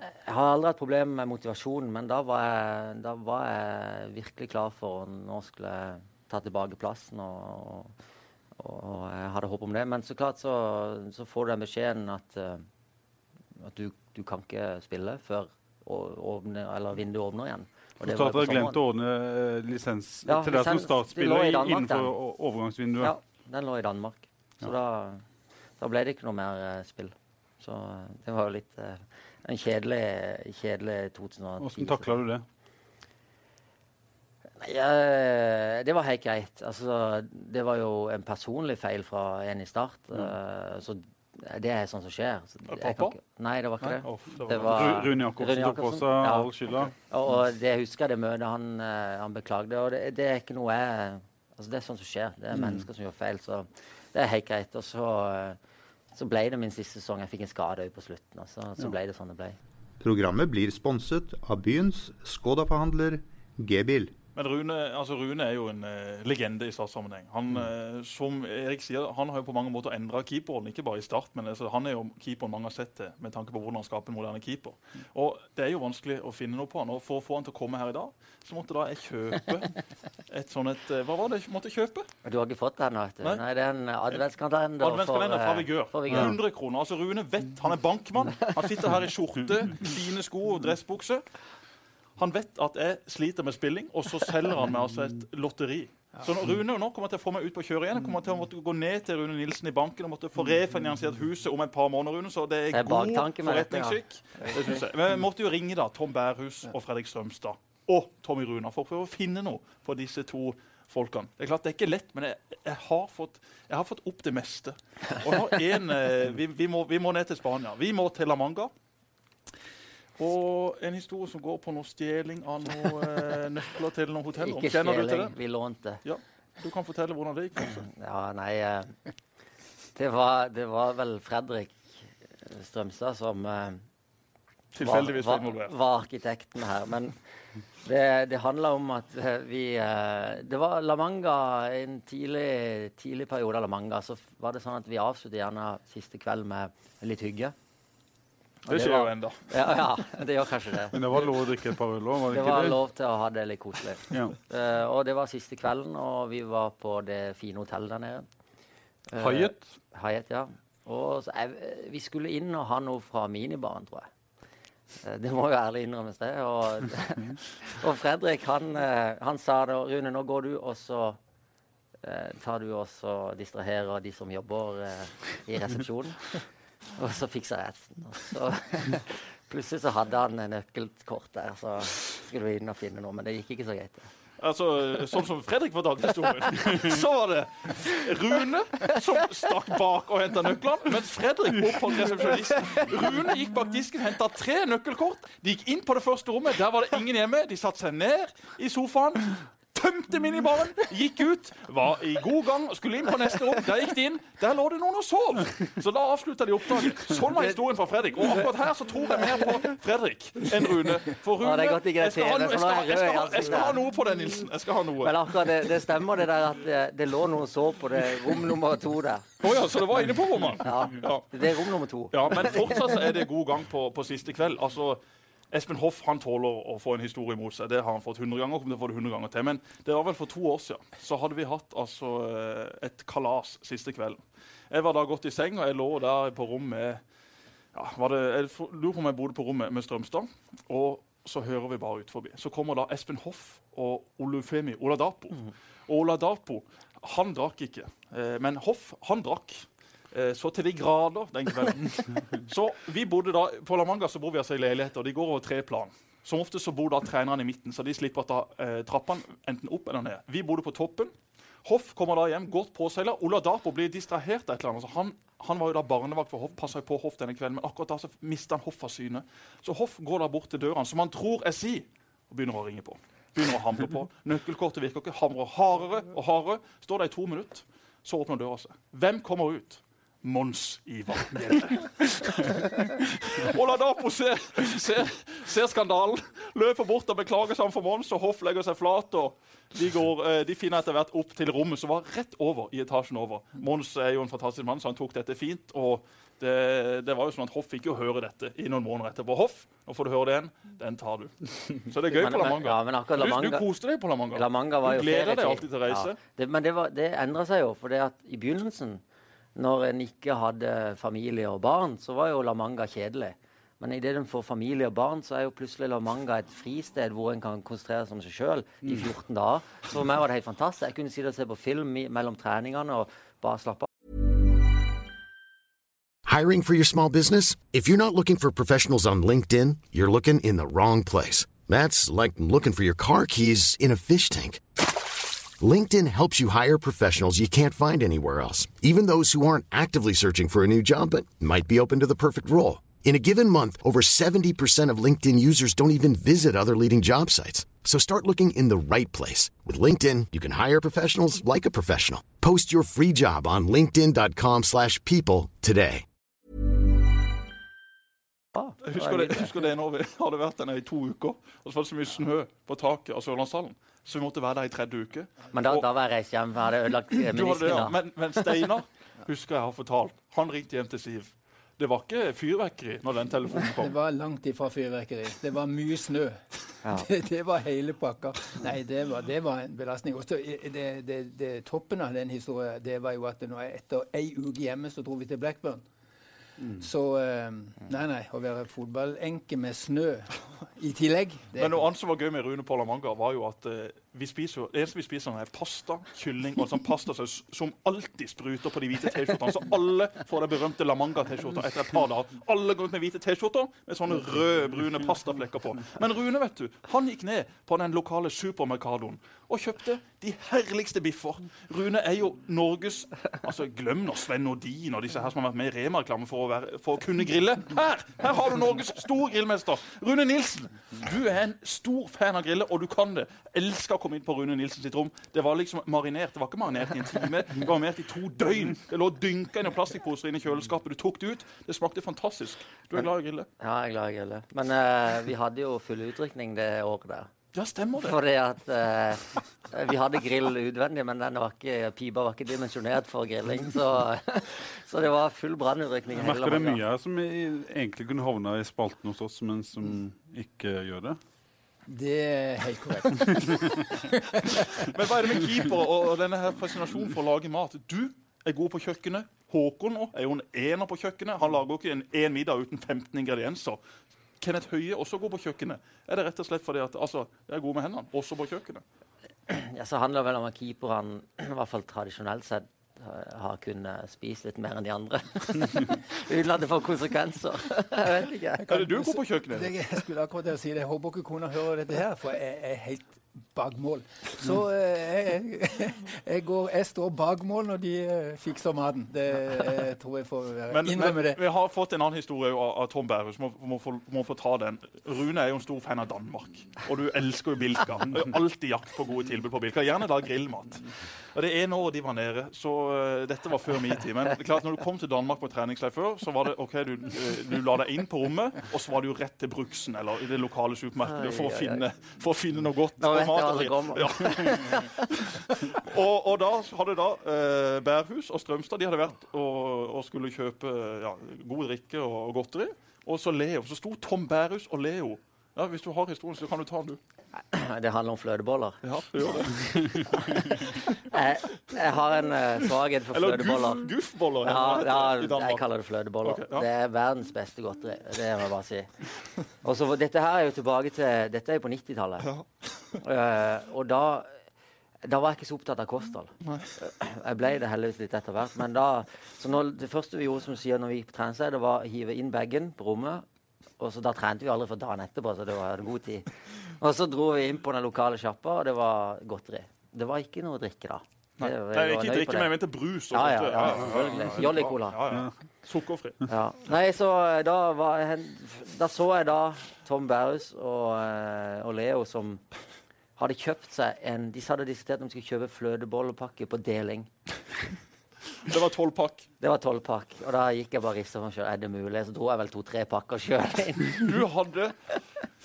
jeg har aldri hatt problemer med motivasjonen, men da var, jeg, da var jeg virkelig klar for å nå skulle jeg ta tilbake plassen. Og, og, og jeg hadde håp om det. Men så klart så, så får du den beskjeden at, uh, at du, du, kan ikke spille før åpne, vinduet åpner igjen. Og det var glemt å ordne uh, lisens ja, til deg som startspiller innenfor den. overgangsvinduet? Ja, den lå i Danmark. Så ja. da, da, ble det ikke noe mer uh, spill. Så det var jo litt en kjedelig, kjedelig 2010. Hvordan takla du det? Ja, det var helt greit. Altså, det var jo en personlig feil fra en i start. Mm. Uh, så det er sånn som skjer. Så Pappa? Ikke, nei, det var ikke det. Off, det var, Rune Jakobsen tok også ja. all skylda. Og, og det husker jeg det møtet han, uh, han beklagde. Og det, det, er ikke noe jeg altså, Det er sånn som skjer. Det er mm. mennesker som gjør feil. Så det er helt greit. Og så uh, så ble det min siste sesong. Jeg fikk en skade på slutten. og så, så ble det sånn det ble. Programmet blir sponset av byens Skoda-forhandler G-bil. Men Rune, altså Rune, er jo en uh, legende i startsammenheng. Han, uh, som Erik sier, han har jo på mange måter endra keeperrollen, ikke bare i start, men altså, han er jo keeperen mange har sett til med tanke på hvordan han skaper en moderne keeper. Og Det er jo vanskelig å finne noe på han. Og For å få han til å komme her i dag, så måtte da jeg kjøpe et sånt et, uh, Hva var det jeg måtte kjøpe? Du har ikke fått den? vet du. Nei, Nei det er en adventskalender. Adventskalender fra Vigør. 100 kroner. Altså Rune vet, Han er bankmann. Han sitter her i skjorte, [LAUGHS] fine sko og dressbukse. Han vet at jeg sliter med spilling, og så selger han meg altså et lotteri. Så Rune nå kommer til å få meg ut på kjøret igjen. Jeg kommer til å måtte gå ned til Rune Nilsen i banken og måtte få refinansiert huset om et par måneder. Rune, så det er, det er god forretningsskikk. Ja. Men jeg måtte jo ringe da Tom Bærhus og Fredrik Strømstad og Tommy Runa for å prøve å finne noe for disse to folkene. Det er klart det er ikke lett, men jeg, jeg, har, fått, jeg har, fått, opp det meste. Og nå en, eh, vi, vi, må, vi må ned til Spania. Vi må til La Manga. Og en historie som går på noe stjeling av noen [LAUGHS] eh, nøkler til noen hoteller. Ikke stjeling, vi lånte. Ja, Du kan fortelle hvordan det gikk. [CLEARS THROAT] Ja, nei eh, det, var, det, var, vel Fredrik Strømstad som eh, var, var, var, arkitekten her. Men det, det handla om at eh, vi eh, Det var La Manga, en tidlig, tidlig periode av La Manga. Så var det sånn at vi avsluttet gjerne siste kveld med litt hygge. Det skjer jo ennå. Ja, ja, det gjør kanskje det. Men det var lov å drikke et par øl òg? Det, det var lov til å ha det litt koselig. Ja. Uh, og det var siste kvelden, og vi var på det fine hotellet der nede. Uh, Hyatt? Hyatt, ja. Og så, uh, vi skulle inn og ha noe fra minibaren, tror jeg. Uh, det må jo ærlig innrømmes, det. Og, [LAUGHS] og Fredrik, han, han, sa da Rune, nå går du, og så tar du og distraherer de som jobber i resepsjonen. [LAUGHS] Og så fiksa jeg resten. Og så [LAUGHS] plutselig så hadde han nøkkelkort der, så skulle vi inn og finne noe. Men det gikk ikke så greit. Altså, Sånn som Fredrik fortalte historien, [LAUGHS] så var det Rune som stakk bak og henta nøklene, mens Fredrik opp på resepsjonisten. Rune gikk bak disken, henta tre nøkkelkort. De gikk inn på det første rommet. Der var det ingen hjemme. De satte seg ned i sofaen tømte minibaren, gikk ut, var i god gang og skulle inn på neste rom. Der gikk de inn. Der lå det noen og sov. Så da avslutta de oppdraget. Sånn var historien fra Fredrik. Og akkurat her så tror jeg mer på Fredrik enn Rune. For Rune jeg skal, ha, noe på det, Nilsen. Jeg skal ha noe. Men akkurat det, det stemmer det der at det, det lå noen og sov på det rom nummer to der. Oh ja, så det var inne på rommet? Ja, det er rom nummer to. Ja, Men fortsatt er det god gang på, på siste kveld. Altså Espen Hoff han tåler å få en historie mot seg. Det har han fått 100 ganger. kommer til å få det 100 ganger til. Men det var vel for to år siden. Så hadde vi hatt altså, eh, et kalas siste kvelden. Jeg var da gått i seng, og jeg lå der på rom med ja, det, Jeg lurer på om jeg bodde på rommet med Strømstad. Og så hører vi bare ut forbi. Så kommer da Espen Hoff og Olufemi Oladapo. Mm. Og Oladapo han drakk ikke. Eh, men Hoff han drakk. Eh, så til de grader den kvelden. [LAUGHS] Så vi bodde da, På La Manga så bor vi altså i leiligheter. De går over tre plan. Som ofte så bor da trenerne i midten, så de slipper å ta eh, trappene enten opp eller ned. Vi bodde på toppen. Hoff kommer da hjem, godt påseila. Dapo blir distrahert av et eller annet. Altså han, han, var jo da barnevakt for Hoff, passa på Hoff denne kvelden, men akkurat da så mista han Hoff av syne. Så Hoff går da bort til døra, som han tror er si, og begynner å ringe på. Begynner å hamre på. Nøkkelkortet virker ikke. Hamrer hardere og hardere. Står der i to minutter. Så åpner døra seg. Hvem kommer ut? Mons Ivar Gjelle. [LAUGHS] og la Dapo ser se, se skandalen, løper bort og beklager seg for Mons, og Hoff legger seg flat. de, går, eh, de finner etter hvert opp til rommet som var rett over i etasjen over. Mons er jo en fantastisk mann, så han tok dette fint. og det, det, var jo sånn at Hoff fikk jo høre dette i noen måneder etterpå. Hoff, nå får du høre det igjen. Den tar du. Så det er gøy Men- på La Manga. ja, men La Manga- du koste deg på La Manga. La Manga var du gleder deg alltid til å reise. Ja. Det, men det, var- det endra seg jo. For i begynnelsen, når en ikke hadde familie og barn, så var jo La Manga kjedelig. Men idet en får familie og barn, så er jo plutselig La Manga et fristed hvor en kan konsentrere seg om seg sjøl i 14 dager. Så for meg var det helt fantastisk. Jeg kunne sitte og se på film mellom treningene og bare slappe av. Hiring for your small business? If you're not looking for professionals on LinkedIn, you're looking in the wrong place. That's like looking for your car keys in a fish tank. LinkedIn helps you hire professionals you can't find anywhere else, even those who aren't actively searching for a new job but might be open to the perfect role. In a given month, over 70% of LinkedIn users don't even visit other leading job sites. So start looking in the right place. With LinkedIn, you can hire professionals like a professional. Post your free job on linkedin.com/people slash people today. Jeg husker det, jeg husker det når vi hadde vært der nede i to uker, og så var det så mye snø på taket av Sørlandshallen. Så vi måtte være der i tredje uke. Men da, Og- da var jeg reist hjem. hadde ødelagt menisken. ja. men, men Steinar husker jeg har fortalt. Han ringte hjem til Siv. Det var ikke fyrverkeri når den telefonen kom? Det var langt ifra fyrverkeri. Det var mye snø. Ja. [LAUGHS] Det, det var hele pakka. Nei, det var, det var en belastning. Også, det, det, det, toppen av den historien det var jo at nå etter ei uke hjemme så dro vi til Blackburn. Så eh, Nei, nei. Å være fotballenke med snø [LAUGHS] i tillegg det, Men noe annet som var gøy med Rune La var jo at eh, vi spiser, det eneste vi spiser, er pasta, kylling og sånn pastasaus som alltid spruter på de hvite T-skjortene. Så alle får det berømte La Manga-T-skjorta etter et par dager. Alle går ut med hvite T-skjorter med sånne røde, brune pastaflekker på. Men Rune vet du, han gikk ned på den lokale supermerkadoen og kjøpte de herligste biffer. Rune er jo Norges altså Glem nå Sven Nordin og disse her som har vært med i Rema-reklame for, for å kunne grille. Her her har du Norges store grillmester. Rune Nilsen. Du er en stor fan av grille, og du kan det. Elsker å komme inn på Rune Nilsen sitt rom. Det var liksom marinert. Det var ikke marinert i en time, det var marinert i to døgn. Det lå dynka inn i plastposer inne i kjøleskapet. Du tok det ut. Det smakte fantastisk. Du er glad i å grille? Ja, jeg er glad i å grille. Men uh, vi hadde jo full utrykning det året der. Ja, stemmer det. Fordi at uh, vi hadde grill utvendig, men den var ikke, pipa var ikke dimensjonert for grilling. Så, så det var full brannutrykning. Jeg merker det er mye her som egentlig kunne havna i spalten hos oss, men som ikke gjør det. Det er helt korrekt. [LAUGHS] Men hva er det med keeper og, denne her fascinasjonen for å lage mat? Du er god på kjøkkenet. Håkon nå er jo en ener på kjøkkenet. Han lager jo ikke en, en middag uten 15 ingredienser. Kenneth Høie også god på kjøkkenet. Er det rett og slett fordi at altså, jeg er god med hendene, også på kjøkkenet? Ja, så handler det vel om at keeperne, i hvert fall tradisjonelt sett, har- kunnet spise litt mer enn de andre. Uten at det får konsekvenser. [LAUGHS] Jeg vet ikke. Er det du går på kjøkkenet? Det, jeg skulle akkurat til å si det. Jeg håper ikke kona hører dette her, for jeg er helt bak mål. Så eh, jeg, jeg, går, jeg står bak mål når de eh, fikser maten. Det jeg tror jeg får Men, innrømme men det. vi har fått en annen historie av, av Tom Berhus. Må, må, få, må få ta den. Rune er jo en stor fan av Danmark. Og du elsker jo Bilka. Alltid jakt på gode tilbud på Bilka. Gjerne da grillmat. Og Det ene året de var nede, så uh, dette var før min tid. Men det klart, når du kom til Danmark på treningsleir før, så var det OK, du, eh, du la deg inn på rommet, og så var du rett til Bruksen eller i det lokale supermarkedet for for å finne noe godt. Nå vet jeg kommer. Ja. og, og da hadde da uh, Bærhus og Strømstad de hadde vært og, og skulle kjøpe ja, god drikke og, og godteri. Og så Leo. Så sto Tom Bærhus og Leo. Ja, Hvis du har historien, så kan du ta den, du. Det handler om fløteboller. Ja, det gjør det. [LAUGHS] Jeg, jeg har en uh, svakhet for Eller fløteboller. guff, guffboller. Ja, ja, jeg kaller det fløteboller. Okay, ja. Det er verdens beste godteri. Det må jeg bare si. Og så, dette her er jo tilbake til Dette er jo på 90-tallet. Uh, og da da var jeg ikke så opptatt av kosthold. Jeg ble det heldigvis litt etter hvert. Men da, så når, det første vi gjorde som sier, når vi gikk på treningsleir, det var å hive inn bagen på rommet. Og så Da trente vi aldri for dagen etterpå, så det var en god tid. Og så dro vi inn på den lokale sjappa, og det var godteri. Det var ikke noe drikke da. Det- Nei, var ikke drikke, men jeg mente brus. og Ja, ja, ja, selvfølgelig. Jolly Cola. Ja, ja. Sukkerfri. Ja. Nei, så eh, da var jeg, Da så jeg da Tom Berus og, eh, og Leo som hadde kjøpt seg en De hadde diskutert om de skulle kjøpe fløtebollepakke på deling. Det var tolv pakk. Det var tolv pakk. Og da gikk jeg bare og rista meg sjøl. Er det mulig? Så dro jeg vel to-tre pakker sjøl. Du hadde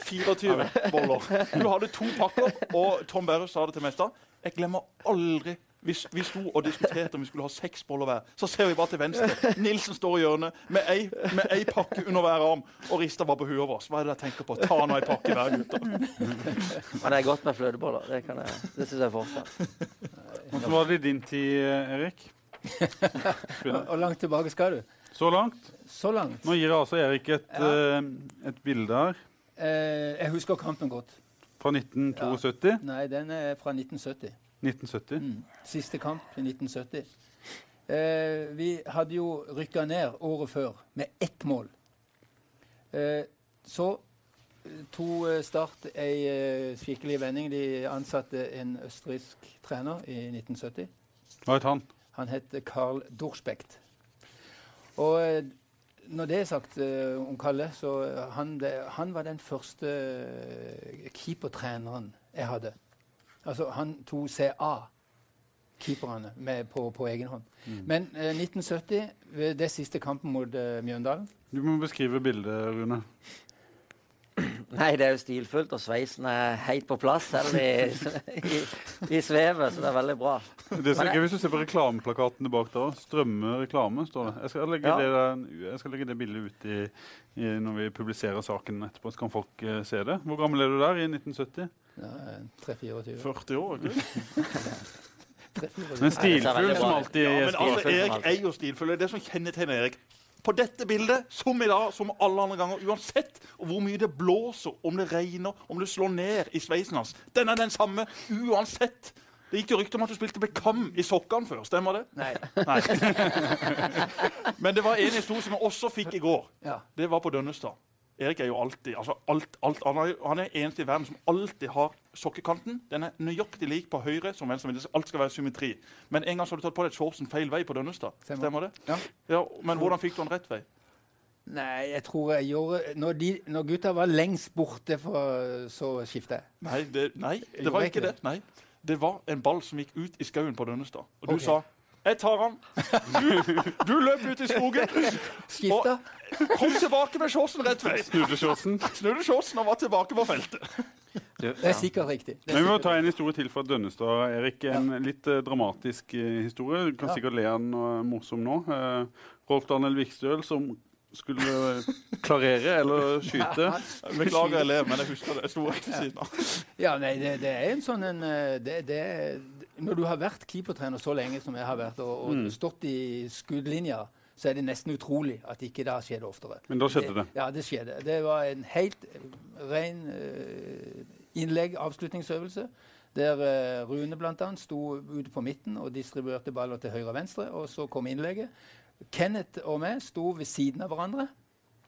24 boller. Du hadde to pakker, og Tom Berre sa det til meg i stad. Jeg glemmer aldri vi, vi sto og diskuterte om vi skulle ha seks boller hver. Så ser vi bare til venstre. Nilsen står i hjørnet med ei, med ei pakke under hver arm og rister bare på huet vårt. Hva er det jeg tenker på? Ta nå ei pakke hver, gutter. Men det er godt med fløteboller. Det, kan jeg, det syns jeg fortsatt. Hvordan var det i din tid, Erik? Hvor langt tilbake skal du? Så langt? Så langt? Nå gir jeg altså Erik et, Ja. uh, et bilde her Uh, jeg husker kampen godt. fra 1972. Nei, den er fra 1970. 1970. Mm. Siste kamp i 1970. Uh, vi hadde jo rykka ned året før med ett mål. Eh, så eh, to eh, Start ei eh, skikkelig vending. De ansatte en østerriksk trener i 1970. Hva het han? Han het Carl Dorspekt. Og eh, når det er sagt uh, om Kalle, så eh, han, det, han var den første keepertreneren jeg hadde. Altså, han tok av keeperne med, på, på egen hånd. Men eh, 1970, ved det siste kampen mot eh, Mjøndalen Du må beskrive bildet, Rune. Nei, det er jo stilfullt, og sveisen er helt på plass selv i, i, i svevet, så det er veldig bra. Det er jeg- gøy hvis du ser på reklameplakatene bak der òg. Strømme reklame, står det. Jeg skal legge, Ja. det, jeg skal legge det bildet ut i, i, når vi publiserer saken etterpå, så kan folk uh, se det. Hvor gammel er du der i 1970? ja, 3-24. 40 år. ikke? [LAUGHS] Men stilfull som alltid Ja, men altså, Erik er jo stilfull. Det er det som kjennetegner Erik. På dette bildet, som i dag, som alle andre ganger, uansett hvor mye det blåser, om det regner, om det slår ned i sveisen hans, den er den samme uansett. Det gikk jo rykter om at du spilte Beckham i sokkene før. Stemmer det? Nei. Nei. [LAUGHS] Men det var en historie som jeg også fikk i går. Ja. Det var på Dønnestad. Erik er jo alltid altså alt, alt, han, er, eneste i verden som alltid har sokkekanten. Den er nøyaktig lik på høyre som venstre. Alt skal være symmetri. Men en gang så har du tatt på deg shortsen feil vei på Dønnestad. Stemmer. Det? Ja. Ja, Men hvordan fikk du den rett vei? Nei, jeg tror jeg gjorde Når, de, når gutta var lengst borte, for, så skifta jeg. Nei, det, nei, det var ikke det. Nei. Det var en ball som gikk ut i skauen på Dønnestad. Og du okay. sa 'Jeg tar han'. Du, du løp ut i skogen. [LAUGHS] Skifta? Kom tilbake med shortsen rett vei. Snudde shortsen. Snudde shortsen og var tilbake på feltet. Du, Det er sikkert riktig. Er Men vi må ta en historie til fra Dønnestad. Erik. En litt uh, dramatisk uh, historie. Du kan Ja. sikkert le av den er morsom nå. Uh, Rolf Daniel Vikstøl som skulle klarere eller skyte. Beklager jeg ler, men jeg husker det. Jeg sto rett ved siden av. Ja, nei, det, det er en sånn en det, det, Når du har vært keepertrener så lenge som jeg har vært, og, og stått i skuddlinja, så er det nesten utrolig at ikke det har skjedd oftere. Men da skjedde det. Ja, det skjedde. Det var en helt ren eh, innlegg, avslutningsøvelse, der uh, Rune bl.a. sto ute på midten og distribuerte baller til høyre og venstre, og så kom innlegget. Kenneth og meg sto ved siden av hverandre.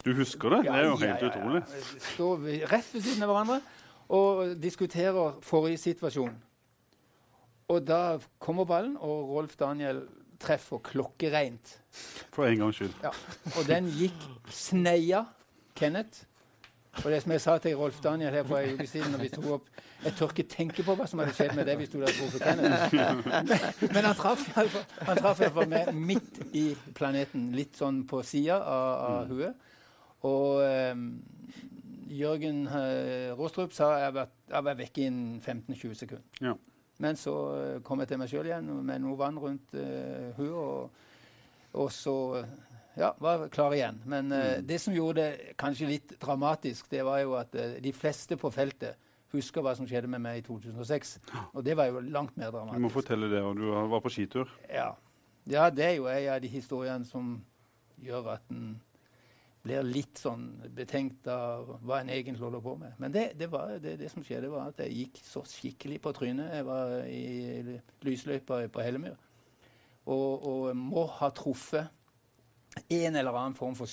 Du husker det? Det er jo helt ja, ja, utrolig. ja. Står rett ved siden av hverandre og diskuterer forrige situasjon. Og da kommer ballen, og Rolf Daniel treffer klokkereint. For en gangs skyld. Ja. Og den gikk sneia Kenneth. Og det som jeg sa til Rolf Daniel her for en uke siden når vi tok opp Jeg tør ikke tenke på hva som hadde skjedd med det hvis du hadde truffet Kenneth. Men, han traff iallfall meg midt i planeten, litt sånn på sida av, av huet. Og um, Jørgen uh, Råstrup sa jeg var, jeg var vekke innen 15-20 sekunder. Ja. Men så eh, kom jeg til meg sjøl igjen med noe vann rundt uh, huet. Og, og så eh, ja, var jeg klar igjen. Men eh, det som gjorde det kanskje litt dramatisk, det var jo at uh, de fleste på feltet husker hva som skjedde med meg i 2006. Og det var jo langt mer dramatisk. Du må fortelle det. Og du var på skitur. Ja. ja, det er jo en av de historiene som gjør at en blir litt sånn betenkt av hva en egentlig holder på med. Men det, det, var, det, det som skjedde, var at jeg gikk så skikkelig på trynet. Jeg var i lysløypa på Hellemyr. Og, og må ha truffet en eller annen form for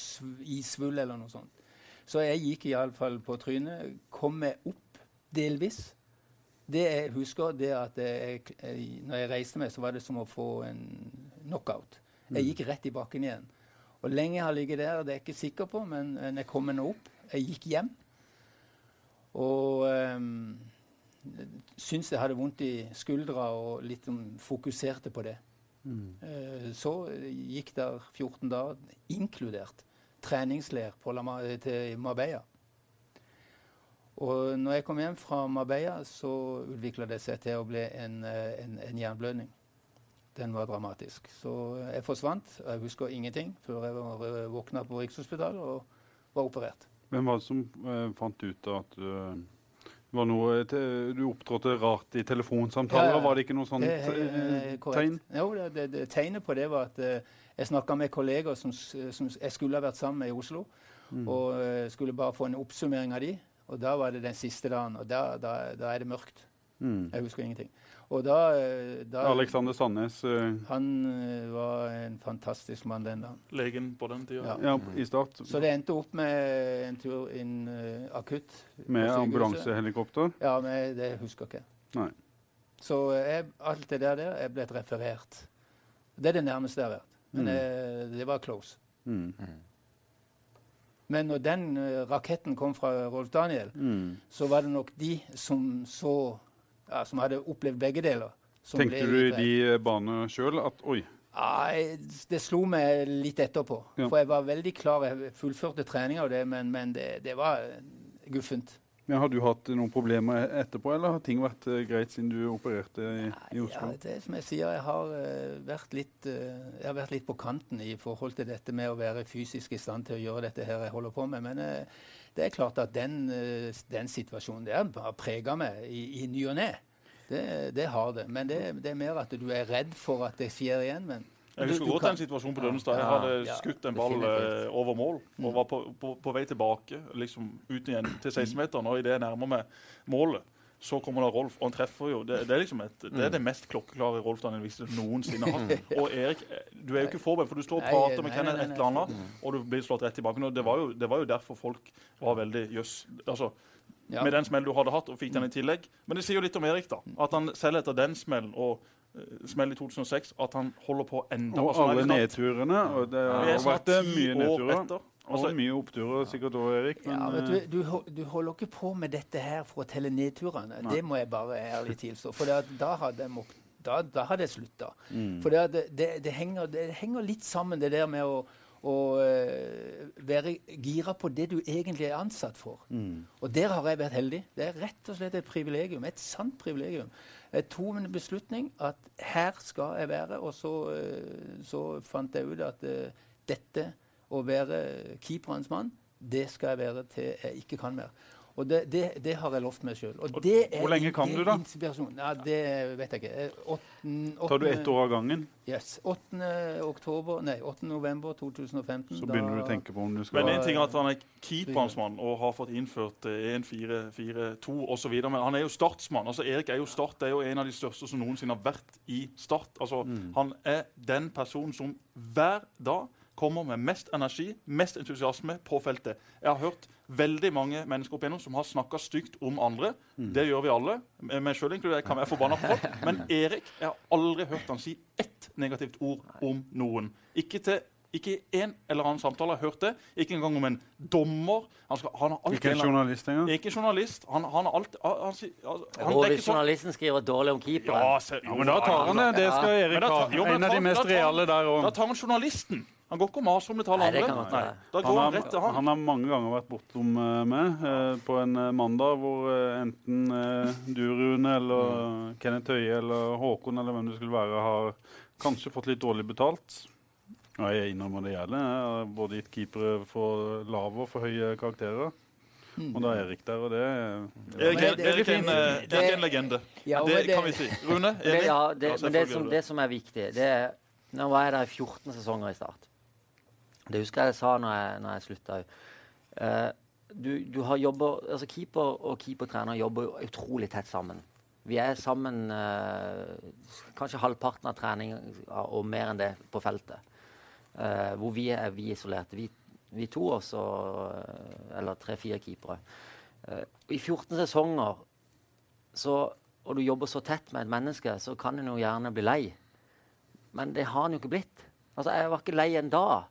isvull eller noe sånt. Så jeg gikk iallfall på trynet. Kom meg opp delvis. Det jeg husker, det at jeg, jeg, når jeg reiste meg, så var det som å få en knockout. Jeg gikk rett i bakken igjen. Og lenge jeg har ligget der, det er jeg ikke sikker på, men men jeg kom meg nå opp. Jeg gikk hjem. Og um, syntes jeg hadde vondt i skuldra og litt um, fokuserte på det. Eh, så gikk der 14 dager, inkludert treningsleir på La til Marbella. Og når jeg kom hjem fra Marbella, så utvikla det seg til å bli en, eh, en, en jernblødning. Den var dramatisk. Så jeg forsvant. og Jeg husker ingenting før jeg var, eh, våkna på Rikshospitalet og var operert. Hvem var det som eh, fant ut at uh, var noe te- Du opptrådte rart i telefonsamtaler. Ja. Var det ikke noe sånt eh, eh, tegn? Jo, det, det, det, tegnet på det var at eh, jeg snakka med kolleger som, som jeg skulle ha vært sammen med i Oslo. Mm. Og eh, skulle bare få en oppsummering av de. Og da var det den siste dagen, og da, da, da er det mørkt. Mm. Jeg husker ingenting. Og da, eh, da Alexander Sandnes uh, Han eh, var en fantastisk mann den dagen. Legen på den tida. Ja. ja, i start Så det endte opp med en tur inn uh, akutt. med ambulansehelikopter. Ja, men det husker jeg ikke. Nei. Så jeg, alt det der, der er blitt referert. Det er det nærmeste jeg har vært. Men Mm. jeg, det var close. Mm. Men når den raketten kom fra Rolf Daniel, Mm. så var det nok de som så ja, Som hadde opplevd begge deler. som Tenkte ble du i de banene sjøl at oi Nei, det slo meg litt etterpå. Ja. For jeg var veldig klar. Jeg fullførte trening av det, men, men det, det var eh, guffent. Men Har du hatt noen problemer etterpå, eller har ting vært uh, greit siden du opererte i, i Ja, Oslo? det er som jeg sier, jeg har, uh, vært litt, uh, jeg har vært litt på kanten i forhold til dette med å være fysisk i stand til å gjøre dette her jeg holder på med. Men eh, det er klart at den, eh, den situasjonen der har prega meg i, i ny og ne. Det, det har det. Men det, det er mer at du er redd for at det skjer igjen. men Jeg husker godt den situasjonen på Dønnestad. Jeg hadde ja, skutt en ball eh, over mål Mm. og var på, på, på vei tilbake liksom ut igjen til 16-meteren. Og idet jeg nærmer meg målet, så kommer da Rolf, og han treffer jo Det, det er liksom et, det er det mest klokkeklare Rolf Daniel Viste noensinne har hatt. Og Erik, eh, du er jo ikke forberedt, for du står og prater med Kenneth et eller annet, og du blir slått rett i bakken. Og det var jo, det var jo derfor folk var veldig jøss. Altså, Ja. med den smellen du hadde hatt, og fikk den i tillegg. Men det sier jo litt om Erik, da. At han selv etter den smellen og uh, smell i 2006, at han holder på enda Og alle nedturene. Og det har vært eh, mye nedturer. Og så mye oppturer sikkert òg, Erik. Men ja, vet eh, du, du, du holder ikke på med dette her for å telle nedturene. Nei. Det må jeg bare ærlig tilstå. For da hadde jeg måkt, da, da hadde jeg slutta. mm. For det, det, det, henger, det henger litt sammen, det der med å, å uh, være gira på det du egentlig er ansatt for. Mm. Og der har jeg vært heldig. Det er rett og slett et privilegium. Et sant privilegium. Jeg tok en beslutning at her skal jeg være, og så, uh, så fant jeg ut at uh, dette å være keeperens mann, det skal jeg være til jeg ikke kan mer. Og det, det, det har jeg lovt meg sjøl. Hvor lenge kan du da? Ja, det vet jeg ikke. Eh, åtten- Tar du ett år av gangen, Yes. 8. oktober, nei, 8. november 2015. så begynner du å tenke på om du skal Men en ting er at han er keeperens mann og har fått innført eh, 1-4-4-2 osv. Men han er jo startsmann. altså Erik er jo Start er jo en av de største som noensinne har vært i Start. altså Han er den personen som hver dag kommer med mest energi, mest entusiasme på feltet. Jeg har hørt veldig mange mennesker opp igjennom som har snakka stygt om andre. Det gjør vi alle. Meg sjøl inkludert kan være forbanna på folk. Men Erik, jeg har aldri hørt han si ett negativt ord om noen. Ikke til ikke i en eller annen samtale har jeg hørt det. Ikke engang om en dommer. Han, skal, han har Ikke en journalist engang? ikke journalist. Han, han har alltid han, han, han, han, Og er hvis journalisten skriver dårlig om keeperen ja, se, Ja, men da tar han det. Det skal Erik ha. Ja. En av de mest reale der Da tar han journalisten. Han går ikke og maser om det til alle andre. Da Han går han har, rett til han. han har mange ganger vært bortom uh, meg uh, på en uh, mandag hvor enten du, Rune, eller Kenneth Høie eller Håkon eller hvem det skulle være, har kanskje fått litt dårlig betalt. Ja, jeg innrømmer det gjerne. Jeg har både gitt keepere for lave og for høye karakterer. Og da er Erik der, og det Erik, Erik er en, Erik er en legende. Ja, Det det- kan vi si. Rune? Det, [LAUGHS] ja, det, Ja, men det som, er det som er viktig det er, Nå var jeg der i 14 sesonger i Start. Det husker jeg jeg sa når jeg, når jeg slutta òg. du, du har jobber, altså Keeper og keepertrener jobber jo utrolig tett sammen. Vi er sammen uh, kanskje halvparten av trening og mer enn det på feltet. Uh, hvor vi er vi isolerte. Vi, vi to også, eh, eller tre-fire keepere. Eh, I 14 sesonger så, og du jobber så tett med et menneske, så kan en jo gjerne bli lei. Men det har han jo ikke blitt. Altså, Jeg var ikke lei en dag.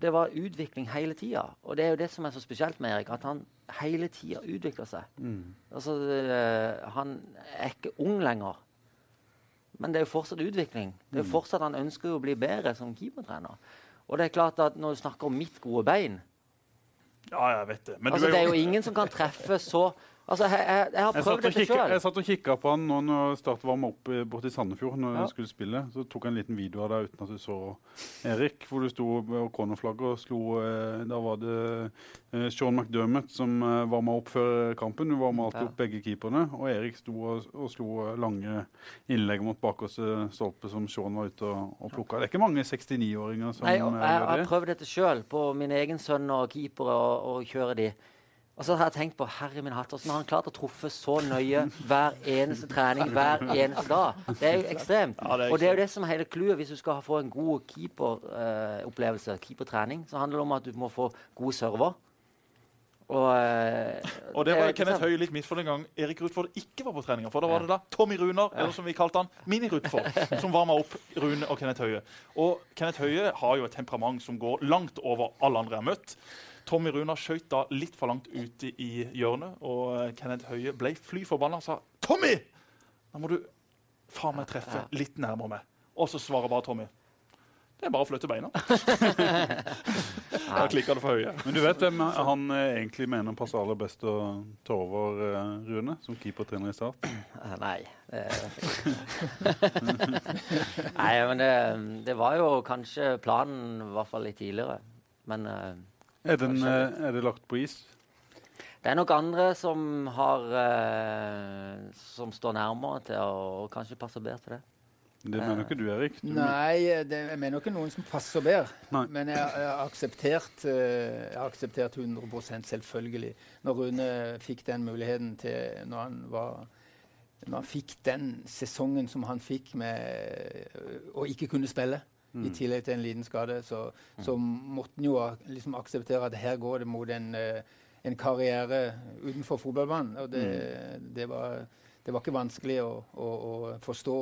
Det var utvikling hele tida. Og det er jo det som er så spesielt med Erik, at han hele tida utvikler seg. Altså, eh, Han er ikke ung lenger. men det er jo fortsatt utvikling. Det er jo Mm. fortsatt Han ønsker jo å bli bedre som keepertrener. Og det er klart at når du snakker om mitt gode bein Ja, jeg vet det. Men altså, Det er jo ingen som kan treffe så Altså, jeg, jeg, jeg har prøvd dette sjøl. jeg satt og kikka på han nå når Start varma opp borti i Sandefjord. når Ja. jeg skulle spille. Så tok jeg en liten video av deg uten at du så Erik, hvor du sto og cornerflagget og slo eh, Da var det eh, Sean McDermott som eh, varma opp før kampen. Du varma alltid Ja. opp begge keeperne. Og Erik sto og, og slo lange innlegg mot bakerste stolpe som Sean var ute og, og plukka. Det er ikke mange 69-åringer som Nei, og eh, jeg, jeg gjør har prøvd dette sjøl på min egen sønn og keepere og, og kjøre de. Og så har jeg tenkt på herre min hatt, hvordan har han klart å truffe så nøye hver eneste trening hver eneste dag? Det er jo ekstremt. Ja, det er og det er jo det som er hele clouet. Hvis du skal få en god keeperopplevelse, keepertrening, så handler det om at du må få gode server. Og, uh, Og det var det Kenneth? Høie litt misfornøyd en gang Erik Rutford ikke var på treninga. For da var det da Tommy Runar, eller som vi kalte han, Mini-Rutford, som varma opp Rune og Kenneth Høie. Og Kenneth Høie har jo et temperament som går langt over alle andre jeg har møtt. Tommy Runar skjøt da litt for langt ute i hjørnet, og eh, Kenneth Høie ble fly forbanna og sa 'Tommy! Da må du faen meg treffe litt nærmere meg.' Og så svarer bare Tommy 'Det er bare å flytte beina'. [LAUGHS] da klikka det for Høie. Men du vet hvem han eh, egentlig mener passer aller best å ta over eh, Rune, som keepertrener i Start? Nei. [LAUGHS] Nei, men det, det var jo kanskje planen, i hvert fall litt tidligere. Men Er, den, eh, er det lagt på is? det er nok andre som har eh, Som står nærmere til å kanskje passe bedre til det. Det mener ikke du, Erik? Du, Nei, det, jeg mener ikke noen som passer bedre. Nei. Men jeg, har akseptert eh, jeg akseptert 100% selvfølgelig. Når Rune fikk den muligheten til Når han var når han fikk den sesongen som han fikk med øh, å ikke kunne spille, i tillegg til en liten skade, så, så måtte han jo liksom akseptere at her går det mot en, øh, en karriere utenfor fotballbanen. Og det, det, var, det var ikke vanskelig å, å, å forstå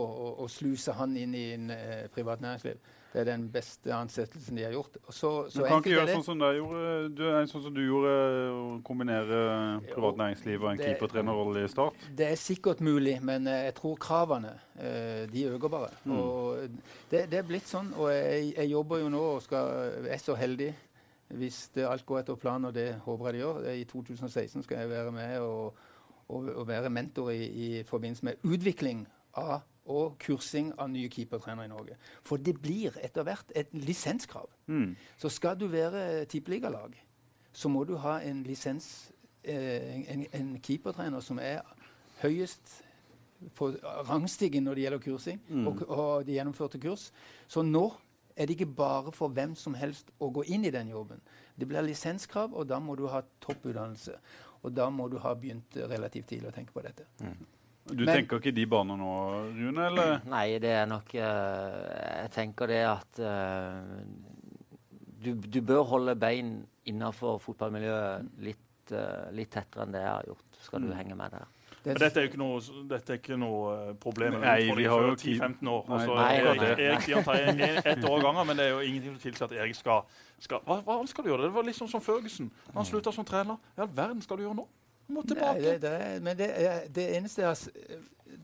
og sluse han inn i en eh, privat næringsliv. Det er den beste ansettelsen de har gjort. Så, så, du kan ikke gjøre sånn som, du, er sånn som du gjorde, å kombinere privat næringsliv og en keepertrenerrolle i Start? Det er sikkert mulig, men eh, jeg tror kravene eh, de øker bare. Og det, det er blitt sånn. Og jeg, jeg jobber jo nå og skal, er så heldig hvis det alt går etter planen, og det håper jeg det gjør. I 2016 skal jeg være med og, og, og være mentor i, i forbindelse med utvikling av og kursing av nye keepertrenere i Norge. For det blir etter hvert et lisenskrav. Mm. Så skal du være tippeligalag, så må du ha en lisens, eh, en, en keepertrener som er høyest på rangstigen når det gjelder kursing, og, og de gjennomførte kurs. Så nå er det ikke bare for hvem som helst å gå inn i den jobben. Det blir lisenskrav, og da må du ha topputdannelse. Og da må du ha begynt relativt tidlig å tenke på dette. Du Men- tenker ikke de baner nå, Rune? eller? Nei, det er nok uh, Jeg tenker det at uh, du, du bør holde bein innafor fotballmiljøet litt, uh, litt tettere enn det jeg har gjort. Skal du henge med der. Det, dette er jo ikke noe, dette er ikke noe eh, problem. Nei, vi har jo 10-15 år. Nei, så nei, Erik, nei, nei. Erik sier han tar ett år av gangen, men det er jo ingenting som tilsier at Erik skal, skal hva, hva skal du gjøre? Det var litt sånn som Førgesen. Han slutta som trener. Hva i all verden skal du gjøre nå? Du tilbake. Nei, det, det men det, er, det eneste jeg har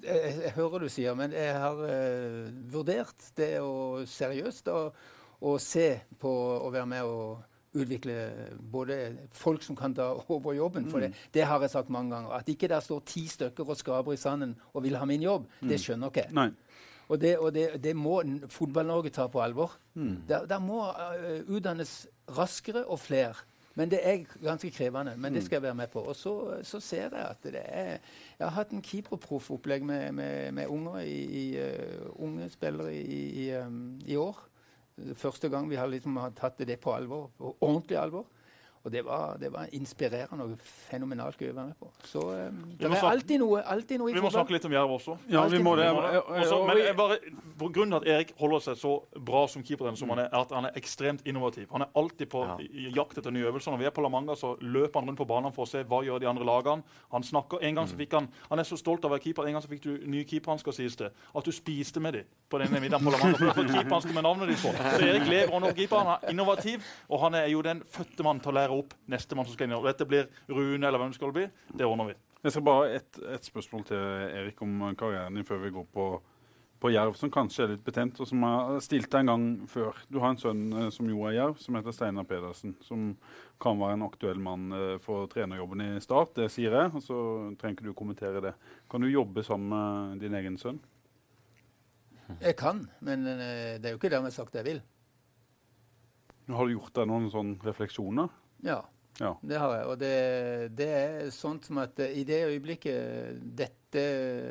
jeg, jeg hører du sier, men jeg har uh, vurdert det å seriøst å se på å være med og utvikle både folk som kan ta over jobben. For det, det har jeg sagt mange ganger. At ikke der står ti stykker og skraper i sanden og vil ha min jobb, det skjønner ikke jeg. Og det, og det, det må Fotball-Norge ta på alvor. Der, der må uh, utdannes raskere og flere. Men det er ganske krevende. Men det skal jeg være med på. Og så, så ser jeg at det er Jeg har hatt en keeperproffopplegg med, med, med unger i, i, uh, unge spillere i, i, um, i år. Første gang vi har liksom tatt det på alvor, ordentlig alvor. Og det var, det var inspirerende og fenomenalt gøy å være med på. Så um, det er snakke- alltid noe, alltid noe i Vi må snakke litt om Jerv også. Ja, vi må det. Vi må det. Også, men jeg bare, på grunn av at Erik holder seg så bra som keeper, som han er, er at han er ekstremt innovativ. Han er alltid på Ja. jakt etter nye øvelser. Når vi er på La Manga, så løper han rundt på banen for å se hva gjør de andre lagene. Han snakker, en gang så fikk han, han er så stolt av å være keeper. En gang så fikk du nye keeperhansker, sies det. At du spiste med dem på denne middagen på La Manga. For du har fått keeperhansker med navnet ditt på. Så Erik lever under keeper. Han er innovativ, og han er jo den fødte mann til å lære opp neste mann som skal inn. Dette blir Rune, eller hvem det skal bli. Det ordner vi. Jeg skal bare ha ett et spørsmål til Erik om karrieren din før vi går på på Jerv som kanskje er litt betent, og som har stilt deg en gang før. Du har en sønn eh, som jo er Jerv, som heter Steinar Pedersen. Som kan være en aktuell mann eh, for trenerjobben i Start. Det sier jeg, og så trenger ikke du kommentere det. Kan du jobbe sammen med din egen sønn? Jeg kan, men eh, det er jo ikke dermed sagt jeg vil. Har du gjort deg noen sånne refleksjoner? Ja, Ja. det har jeg. Og det, det er sånt som at eh, i det øyeblikket dette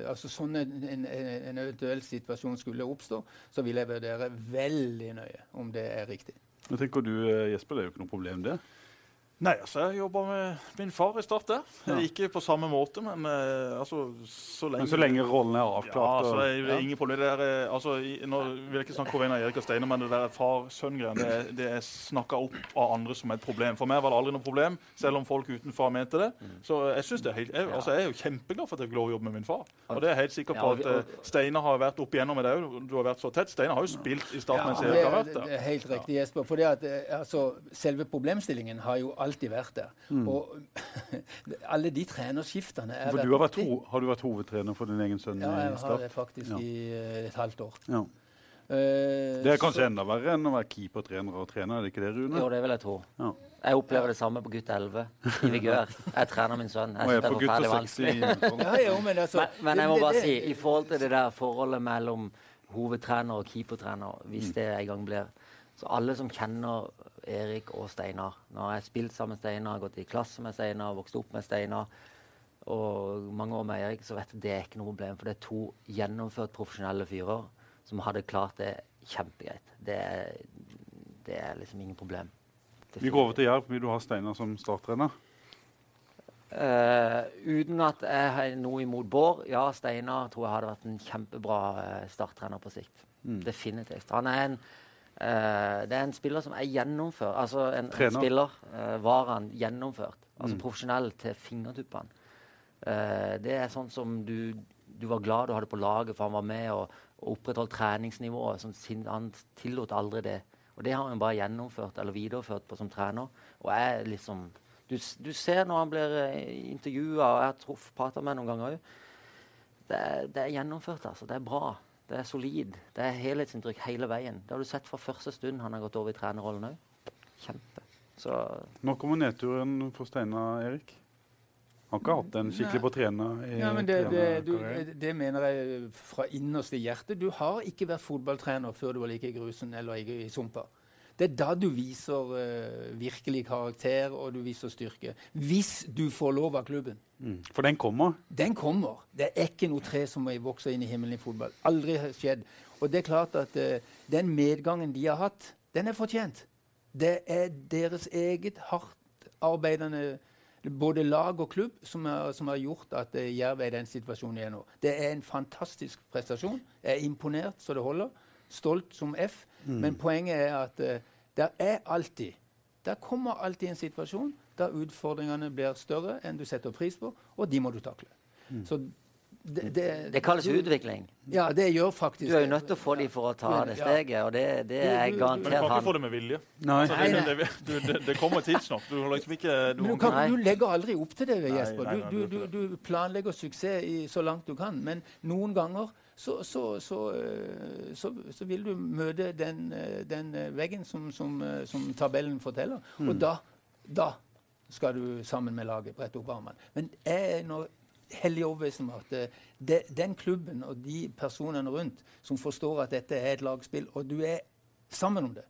Altså sånn en, en, en eventuell situasjon skulle oppstå, så vil jeg vurdere veldig nøye om det er riktig. Nå tenker du, eh, Jesper, det er jo ikke noe problem, det. Nei, altså, jeg jobba med min far i Start. Ja. Ikke på samme måte, men eh, altså, så lenge Men så lenge rollen er avklart? Ja, altså, det er er ingen problem. Det der, er, altså, nå vil jeg ikke snakke på vegne av Erik og Steinar, men det der far-sønn-greien det, det er snakka opp av andre som et problem. For meg var det aldri noe problem, selv om folk utenfor mente det. Så jeg synes det er helt, jeg, altså, jeg er jo kjempeglad for at jeg fikk lov å jobbe med min far. Og det er jeg helt sikker på at eh, Steinar har vært opp igjennom med deg. Du har vært så tett. Steinar har jo spilt i Start mens Erik har vært det der. er helt riktig, Jesper. For det at, eh, altså, selve problemstillingen har jo alltid vært der. Og [LAUGHS] alle de trenerskiftene er For du har, vært ho har du vært hovedtrener for din egen sønn Ja, jeg har Start? det faktisk Ja. i eh, et halvt år. Ja. Uh, Det er kanskje så- enda verre enn å være keepertrener og trener, er det ikke det, Rune? Jo, det vil jeg tro. Ja. Jeg opplever det samme på gutt 11 i Vigør. Jeg trener min sønn. Jeg er det på er forferdelig vanskelig. Ja, jo, men altså Men, men jeg må bare det- si, i forhold til det der forholdet mellom hovedtrener og keepertrener, Mm. hvis det en gang blir Så alle som kjenner Erik og Steinar Nå har jeg spilt sammen med Steinar, gått i klasse med Steinar, vokst opp med Steinar og mange år med Erik, så vet jeg det er ikke noe problem. For det er to gjennomført profesjonelle fyrer som hadde klart det kjempegreit. Det er, det er liksom ingen problem. Vi går over til Jerv. Vil du ha Steinar som starttrener? Uh, uten at jeg har noe imot Bård. Ja, Steinar tror jeg hadde vært en kjempebra uh, starttrener på sikt. Mm. Definitivt. Han er en, eh, det er en spiller som er gjennomført. Altså en, en spiller uh, var han gjennomført. Altså Mm. profesjonell til fingertuppene. Uh, det er sånn som du, du var glad du hadde på laget, for han var med og, og opprettholdt treningsnivået. Sånn, han tillot aldri det. Og det har han bare gjennomført eller videreført på som trener. Og jeg liksom du, du ser når han blir uh, intervjua, og jeg har prata med ham noen ganger òg det, det er gjennomført, altså. Det er bra. Det er solid. Det er helhetsinntrykk hele veien. Det har du sett fra første stund han har gått over i trenerrollen òg. Kjempe. Så Nå kommer nedturen for Steinar, Erik. Han har ikke hatt en skikkelig på trener i Ja, men det, det, du, det mener jeg fra innerste hjerte. Du har ikke vært fotballtrener før du var like i grusen eller i, i sumpa. Det er da du viser uh, virkelig karakter og du viser styrke. Hvis du får lov av klubben. Mm. For den kommer. Den kommer. Det er ikke noe tre som vokser inn i himmelen i fotball. Aldri har skjedd. Og det er klart at uh, den medgangen de har hatt, den er fortjent. Det er deres eget hardt arbeidende både lag og klubb som har, som har gjort at eh, Jerv er i den situasjonen de er nå. Det er en fantastisk prestasjon. Jeg er imponert så det holder. Stolt som F. Men poenget er at uh, det er alltid Der kommer alltid en situasjon der utfordringene blir større enn du setter pris på, og de må du takle. Så det, det, det kalles utvikling. Ja, det gjør faktisk Du er jo nødt til å få dem for å ta ja. det steget, og det, det er garantert du- Men du kan ikke han. få det med vilje. Nei. Altså, det, nei. det, du, det, det kommer tidsnok. Du, har liksom ikke, du, Men du, kan, du legger aldri opp til det, Jesper. nei, Du, nei, du, du du, du planlegger suksess i, så langt du kan. Men noen ganger så, så, så, øh, så, så vil du møte den, øh, den øh, veggen som, som, som tabellen forteller. Mm. Og da, da skal du sammen med laget brette opp armene. Men jeg er nå hellig overbevist om at de, den klubben og de personene rundt som forstår at dette er et lagspill, og du er sammen om det,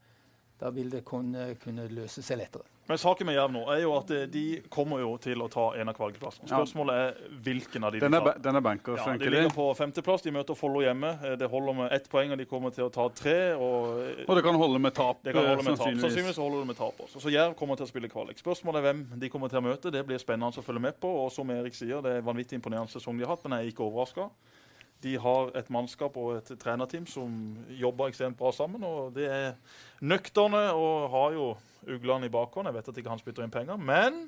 da vil det kunne, kunne løse seg lettere. Men saken med Jerv nå er jo at eh, de kommer jo til å ta en av kvalikplassene. Spørsmålet er hvilken av de Den de tar. Denne banker, Ja, de ligger på femteplass. De møter Follo hjemme. Eh, Det holder med ett poeng, og de kommer til å ta tre. Og eh, Og det kan holde med tap, det kan holde med med tap. sannsynligvis. Sannsynligvis holder det med tap også. Så Jerv kommer til å spille kvalik. Spørsmålet er hvem de kommer til å møte. Det blir spennende å følge med på. Og som Erik sier, det er vanvittig imponerende sesong de har hatt, men jeg er ikke overraska. De har et mannskap og et trenerteam som jobber ekstremt bra sammen. og Det er nøkterne og har jo uglene i bakhånd. Jeg vet at ikke han spytter inn penger, men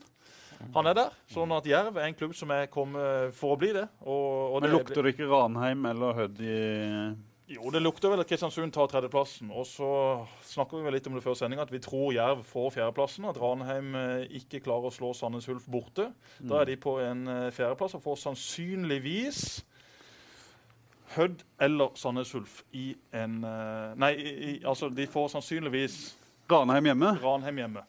han er der. Sånn at Jerv er en klubb som er kommet for å bli det. Og, og Men det lukter det ikke Ranheim eller Hødd i jo, det lukter vel at Kristiansund tar tredjeplassen. Og så snakker vi vel litt om det før sendinga, at vi tror Jerv får fjerdeplassen. At Ranheim eh, ikke klarer å slå Sandnes Ulf borte. Da er de på en eh, fjerdeplass og får sannsynligvis Hødd eller Sandnes Ulf i en eh, Nei, i, i, altså de får sannsynligvis Ranheim hjemme, Ranheim hjemme.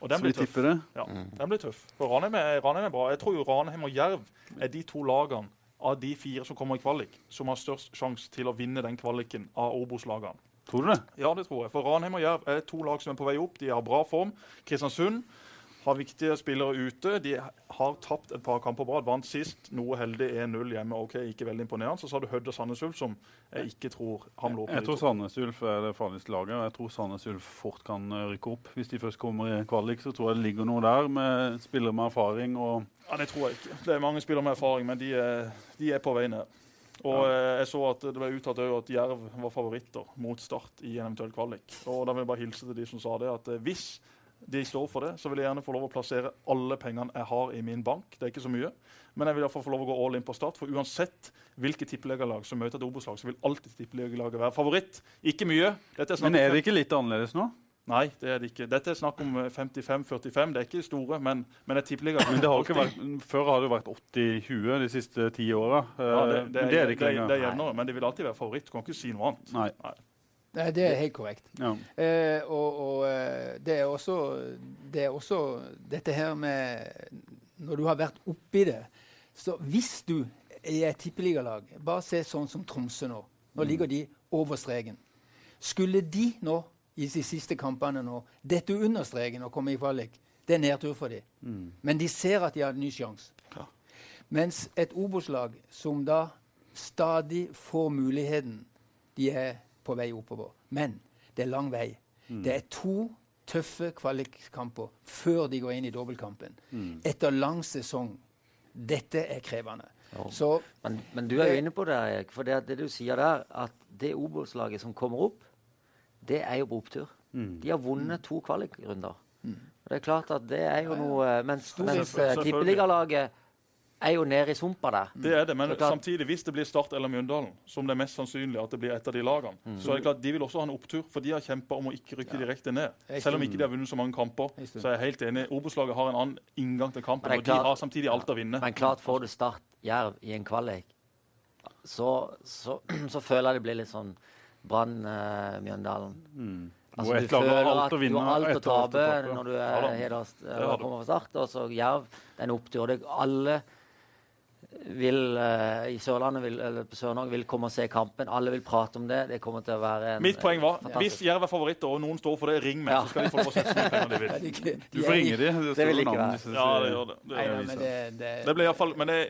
Og den så blir tøff. tipper det. Ja, den blir tøff. For Ranheim er, Ranheim er bra. Jeg tror jo Ranheim og Jerv er de to lagene av de fire som kommer i kvalik, som har størst sjanse til å vinne den kvaliken av Obos-lagene. Tror du det? Ja, det tror jeg. For Ranheim og Jerv er to lag som er på vei opp. De har bra form. Kristiansund har viktige spillere ute. De har tapt et par kamper bra. Vant sist, noe heldig 1-0 hjemme. ok, Ikke veldig imponerende. Så sa du Hødd og Sandnes Ulf, som jeg ikke tror hamler opp. Jeg med tror. Sandnes Ulf er det farligste laget. og Jeg tror Sandnes Ulf fort kan eh, rykke opp. Hvis de først kommer i kvalik, så tror jeg det ligger noe der med spillere med erfaring. og Ja, Det tror jeg ikke. Det er mange spillere med erfaring, men de er, de er på vei ned. Og eh, jeg så at det ble uttalt at Jerv var favoritter mot Start i en eventuell kvalik. Og da vil jeg bare hilse til de som sa det, at eh, hvis de står for det, så vil jeg gjerne få lov å plassere alle pengene jeg har i min bank. Det er ikke så mye. Men jeg vil i hvert fall få lov å gå all in på Start. For uansett hvilke tippeligalag som møter et Obos-lag, så vil alltid tippeligalaget være favoritt. Ikke mye. Er Men er det ikke litt annerledes nå? Nei, det er det ikke. Dette er snakk om eh, 55-45. Det er ikke store, men, men et tippeliga Men det har ikke vært, Før har det jo vært 80-20 de siste ti åra. ja, det, det, men det er det ikke lenger. det er jevnere, men det vil alltid være favoritt. Du kan ikke si noe annet. Nei. Nei, det er helt korrekt. Ja. Eh, og og eh, det, er også, det er også dette her med Når du har vært oppi det Så hvis du er et tippeligalag Bare se sånn som Tromsø nå. Nå ligger de over streken. Skulle de nå i de siste kampene nå dette under streken og komme i kvalik, det er nedtur for dem. Men de ser at de har en ny sjanse. Ja. Mens et Obos-lag som da stadig får muligheten, de er på vei oppover. Men det er lang vei. Det er to tøffe kvalikkamper før de går inn i dobbeltkampen. Etter lang sesong. Dette er krevende. Så Men, men du er jo inne på det, Erik. For det, det du sier der, at det Obos-laget som kommer opp, det er jo på opptur. De har vunnet to kvalikrunder. Mm. det er klart at det er jo noe Mens, mens eh, tippeligallaget er jo nede i sumpa der. Det er det, men det klart- samtidig, hvis det blir Start eller Mjøndalen, som det er mest sannsynlig at det blir et av de lagene, Mm. så er det klart de vil også ha en opptur, for de har kjempa om å ikke rykke direkte ned. Selv om ikke de har vunnet så mange kamper, så er jeg helt enig. Obos-laget har en annen inngang til kampen, Men og det de har samtidig alt å vinne. Men klart får du Start Jerv i en kvalik, så, så, [CLEARS THROAT] så føler jeg det blir litt sånn Brann-Mjøndalen. Hvor ett lag har alt å du har alt å har alt å tape når du er ja, hederst, har kommer fra Start. Og så Jerv, det er en opptur. Det, alle vil, uh, i Sørlandet vil, eller på Sør-Norge vil komme og se kampen. Alle vil prate om det. Det kommer til å være en Mitt poeng var fantastisk- hvis Jerv er favoritter, og noen står for det, ring meg, Ja. så skal de få lov å sette så mye penger de er vil. Du får ringe de. Det, vil ikke være. Ja, det gjør det. det, Nei, men det, det, ble men det,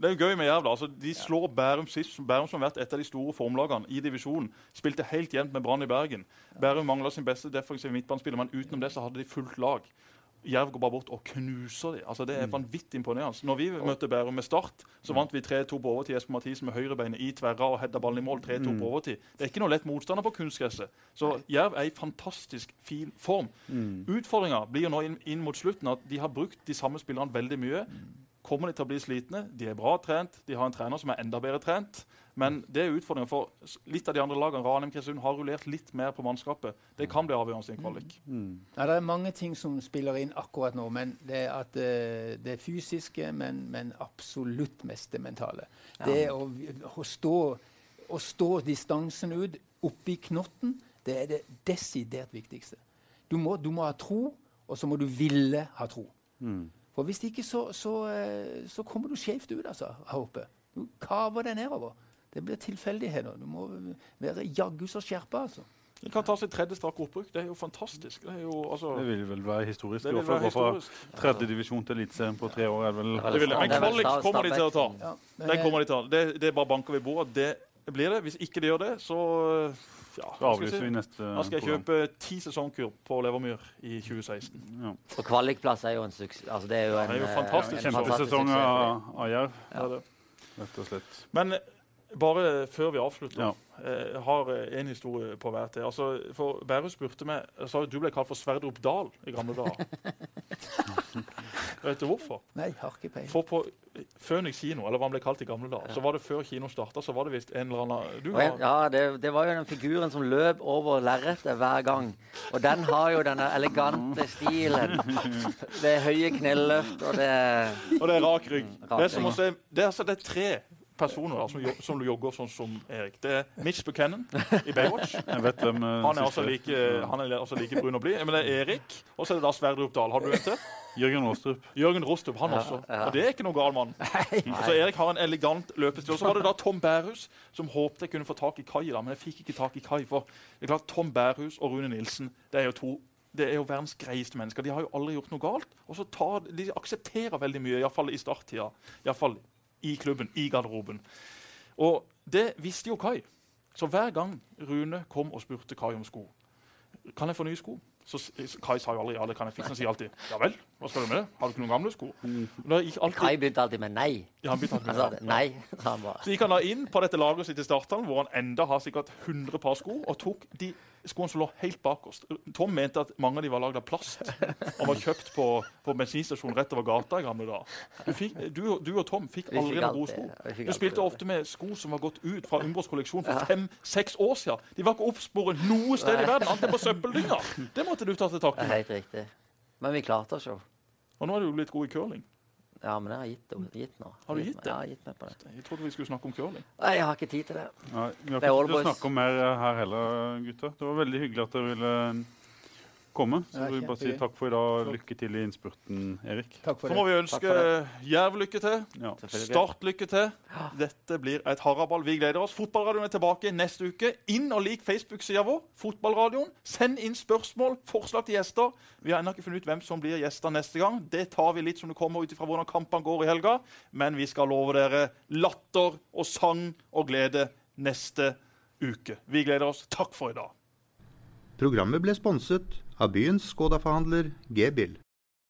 det er jo gøy med Jerv. da. Altså, de slår Bærum sist. Bærum som har vært et av de store formlagene i divisjonen. Spilte helt jevnt med Brann i Bergen. Bærum mangla sin beste defensive midtbanespiller, men utenom det så hadde de fullt lag. Jerv går bare bort og knuser dem. Altså, det er vanvittig imponerende. Når vi møtte Bærum med Start, så vant vi 3-2 på overtid. Espen Mathisen med høyrebeinet i tverra og hedda ballen i mål. 3-2 på overtid. Det er ikke noe lett motstander på kunstgresset. Så Jerv er i fantastisk fin form. Utfordringa blir nå inn, inn mot slutten at de har brukt de samme spillerne veldig mye. Kommer de til å bli slitne? De er bra trent. De har en trener som er enda bedre trent. Men det er utfordringa for litt av de andre lagene. Ranheim Kristiansund har rullert litt mer på mannskapet. Det kan bli avgjørende i en kvalik. Ja, det er mange ting som spiller inn akkurat nå. men Det er at eh, det er fysiske, men, men absolutt mest det mentale. Det å, å, stå, å stå distansen ut oppi knotten, det er det desidert viktigste. Du må, du må ha tro, og så må du ville ha tro. For hvis ikke, så, så, eh, så kommer du skjevt ut altså, her oppe. Du kaver deg nedover. Det blir tilfeldigheter. Du må være jaggu så skjerpa, altså. Det kan ta sitt tredje strake oppbruk. Det er jo fantastisk. Det, er jo, altså, Det vil vel være historisk. det vil være historisk. fra historisk. tredje divisjon til Eliteserien på tre år. er vel... Det vel- Det vil. Men det kvalik kommer de til å ta. Ja, Den eh, kommer de til. å ta. Det, det bare banker vi bor. bordet. Det blir det. Hvis ikke de gjør det, så ja, da skal si? vi neste Da skal jeg kjøpe ti sesongkur på Levermyr i 2016. Ja. Og kvalikplass er jo en suksess. Altså, det er jo Ja, en, det er jo en fantastisk. en en fantastisk for av, av Jerv, Det er rett og slett. Men bare før vi avslutter, Ja. eh, jeg har eh, en historie på hver til. Altså, for Bærum spurte meg sa Du ble kalt for Sverdrup Dal i gamle dager. [LAUGHS] Vet du hvorfor? Nei, har ikke peiling. For på Phoenix kino, eller hva han ble kalt i gamle dager, så var det før kino starta, så var det visst en eller annen du en, har, ja, det, det var jo den figuren som løp over lerretet hver gang. Og den har jo denne elegante stilen. Det er høye knelløft, og det Og det er rak rygg. Rak Det er som å se Det er, altså, det er tre personer da, som, som jogger sånn som Erik. Det er Mitch Buchanan i Baywatch. [LAUGHS] Jeg vet hvem eh, Han er også altså like, han er også like brun og blid. Men det er Erik, og så er det da Sverdrup Dahl. Har du en til? Jørgen Rostrup. Jørgen Rostrup, han Ja, også. ja. Og det er ikke noe gal mann. Så Erik har en elegant løpestil. Og så var det da Tom Bærhus, som håpte jeg kunne få tak i Kai, da, men jeg fikk ikke tak i Kai. For det er klart, Tom Bærhus og Rune Nilsen det er jo to det er jo verdens greieste mennesker. De har jo aldri gjort noe galt. Og så tar, de aksepterer veldig mye, iallfall i starttida. Iallfall i klubben, i garderoben. Og det visste jo Kai. Så hver gang Rune kom og spurte Kai om sko Kan jeg få nye sko? Så Kai sa jo aldri ja, det kan jeg fikse. Han sier alltid ja vel, hva skal du med det? Har du ikke noen gamle sko? Gikk alltid, Kai begynte alltid med nei. ja, han begynte alltid med det. Nei, han bare. så gikk han da inn på dette lageret sitt i starthallen, hvor han enda har sikkert 100 par sko, og tok de skoene som lå helt bakerst. Tom mente at mange av de var lagd av plast og var kjøpt på, på bensinstasjonen rett over gata i gamle dager. Du, du, du og Tom fikk aldri noen gode sko. Du spilte ofte med sko som var gått ut fra Umbros kolleksjon for fem-seks år siden. De var ikke oppsporet noe sted i verden, annet enn på søppeldynga. Det måtte du ta til takke med. helt riktig. Men vi klarte oss jo. Og nå er du jo blitt god i curling. Ja, men jeg har gitt, gitt nå. Har du gitt det? Ja, jeg har gitt meg på det. Jeg trodde vi skulle snakke om curling. Nei, jeg har ikke tid til det. Nei, vi har Det ikke tid til å snakke om mer eh, her heller, gutter. Det var veldig hyggelig at dere ville komme. Så vi bare si takk for i dag. Lykke til i innspurten, Erik. Så må vi ønske Jerv lykke til. Ja. Start lykke til. Dette blir et haraball. Vi gleder oss. Fotballradioen er tilbake neste uke. Inn og lik Facebook-sida vår. Fotballradioen. Send inn spørsmål, forslag til gjester. Vi har ennå ikke funnet ut hvem som blir gjester neste gang. Det tar vi litt som det kommer ut ifra hvordan kampene går i helga. Men vi skal love dere latter og sang og glede neste uke. Vi gleder oss. Takk for i dag. Programmet ble sponset av byens Skoda-forhandler G-bil.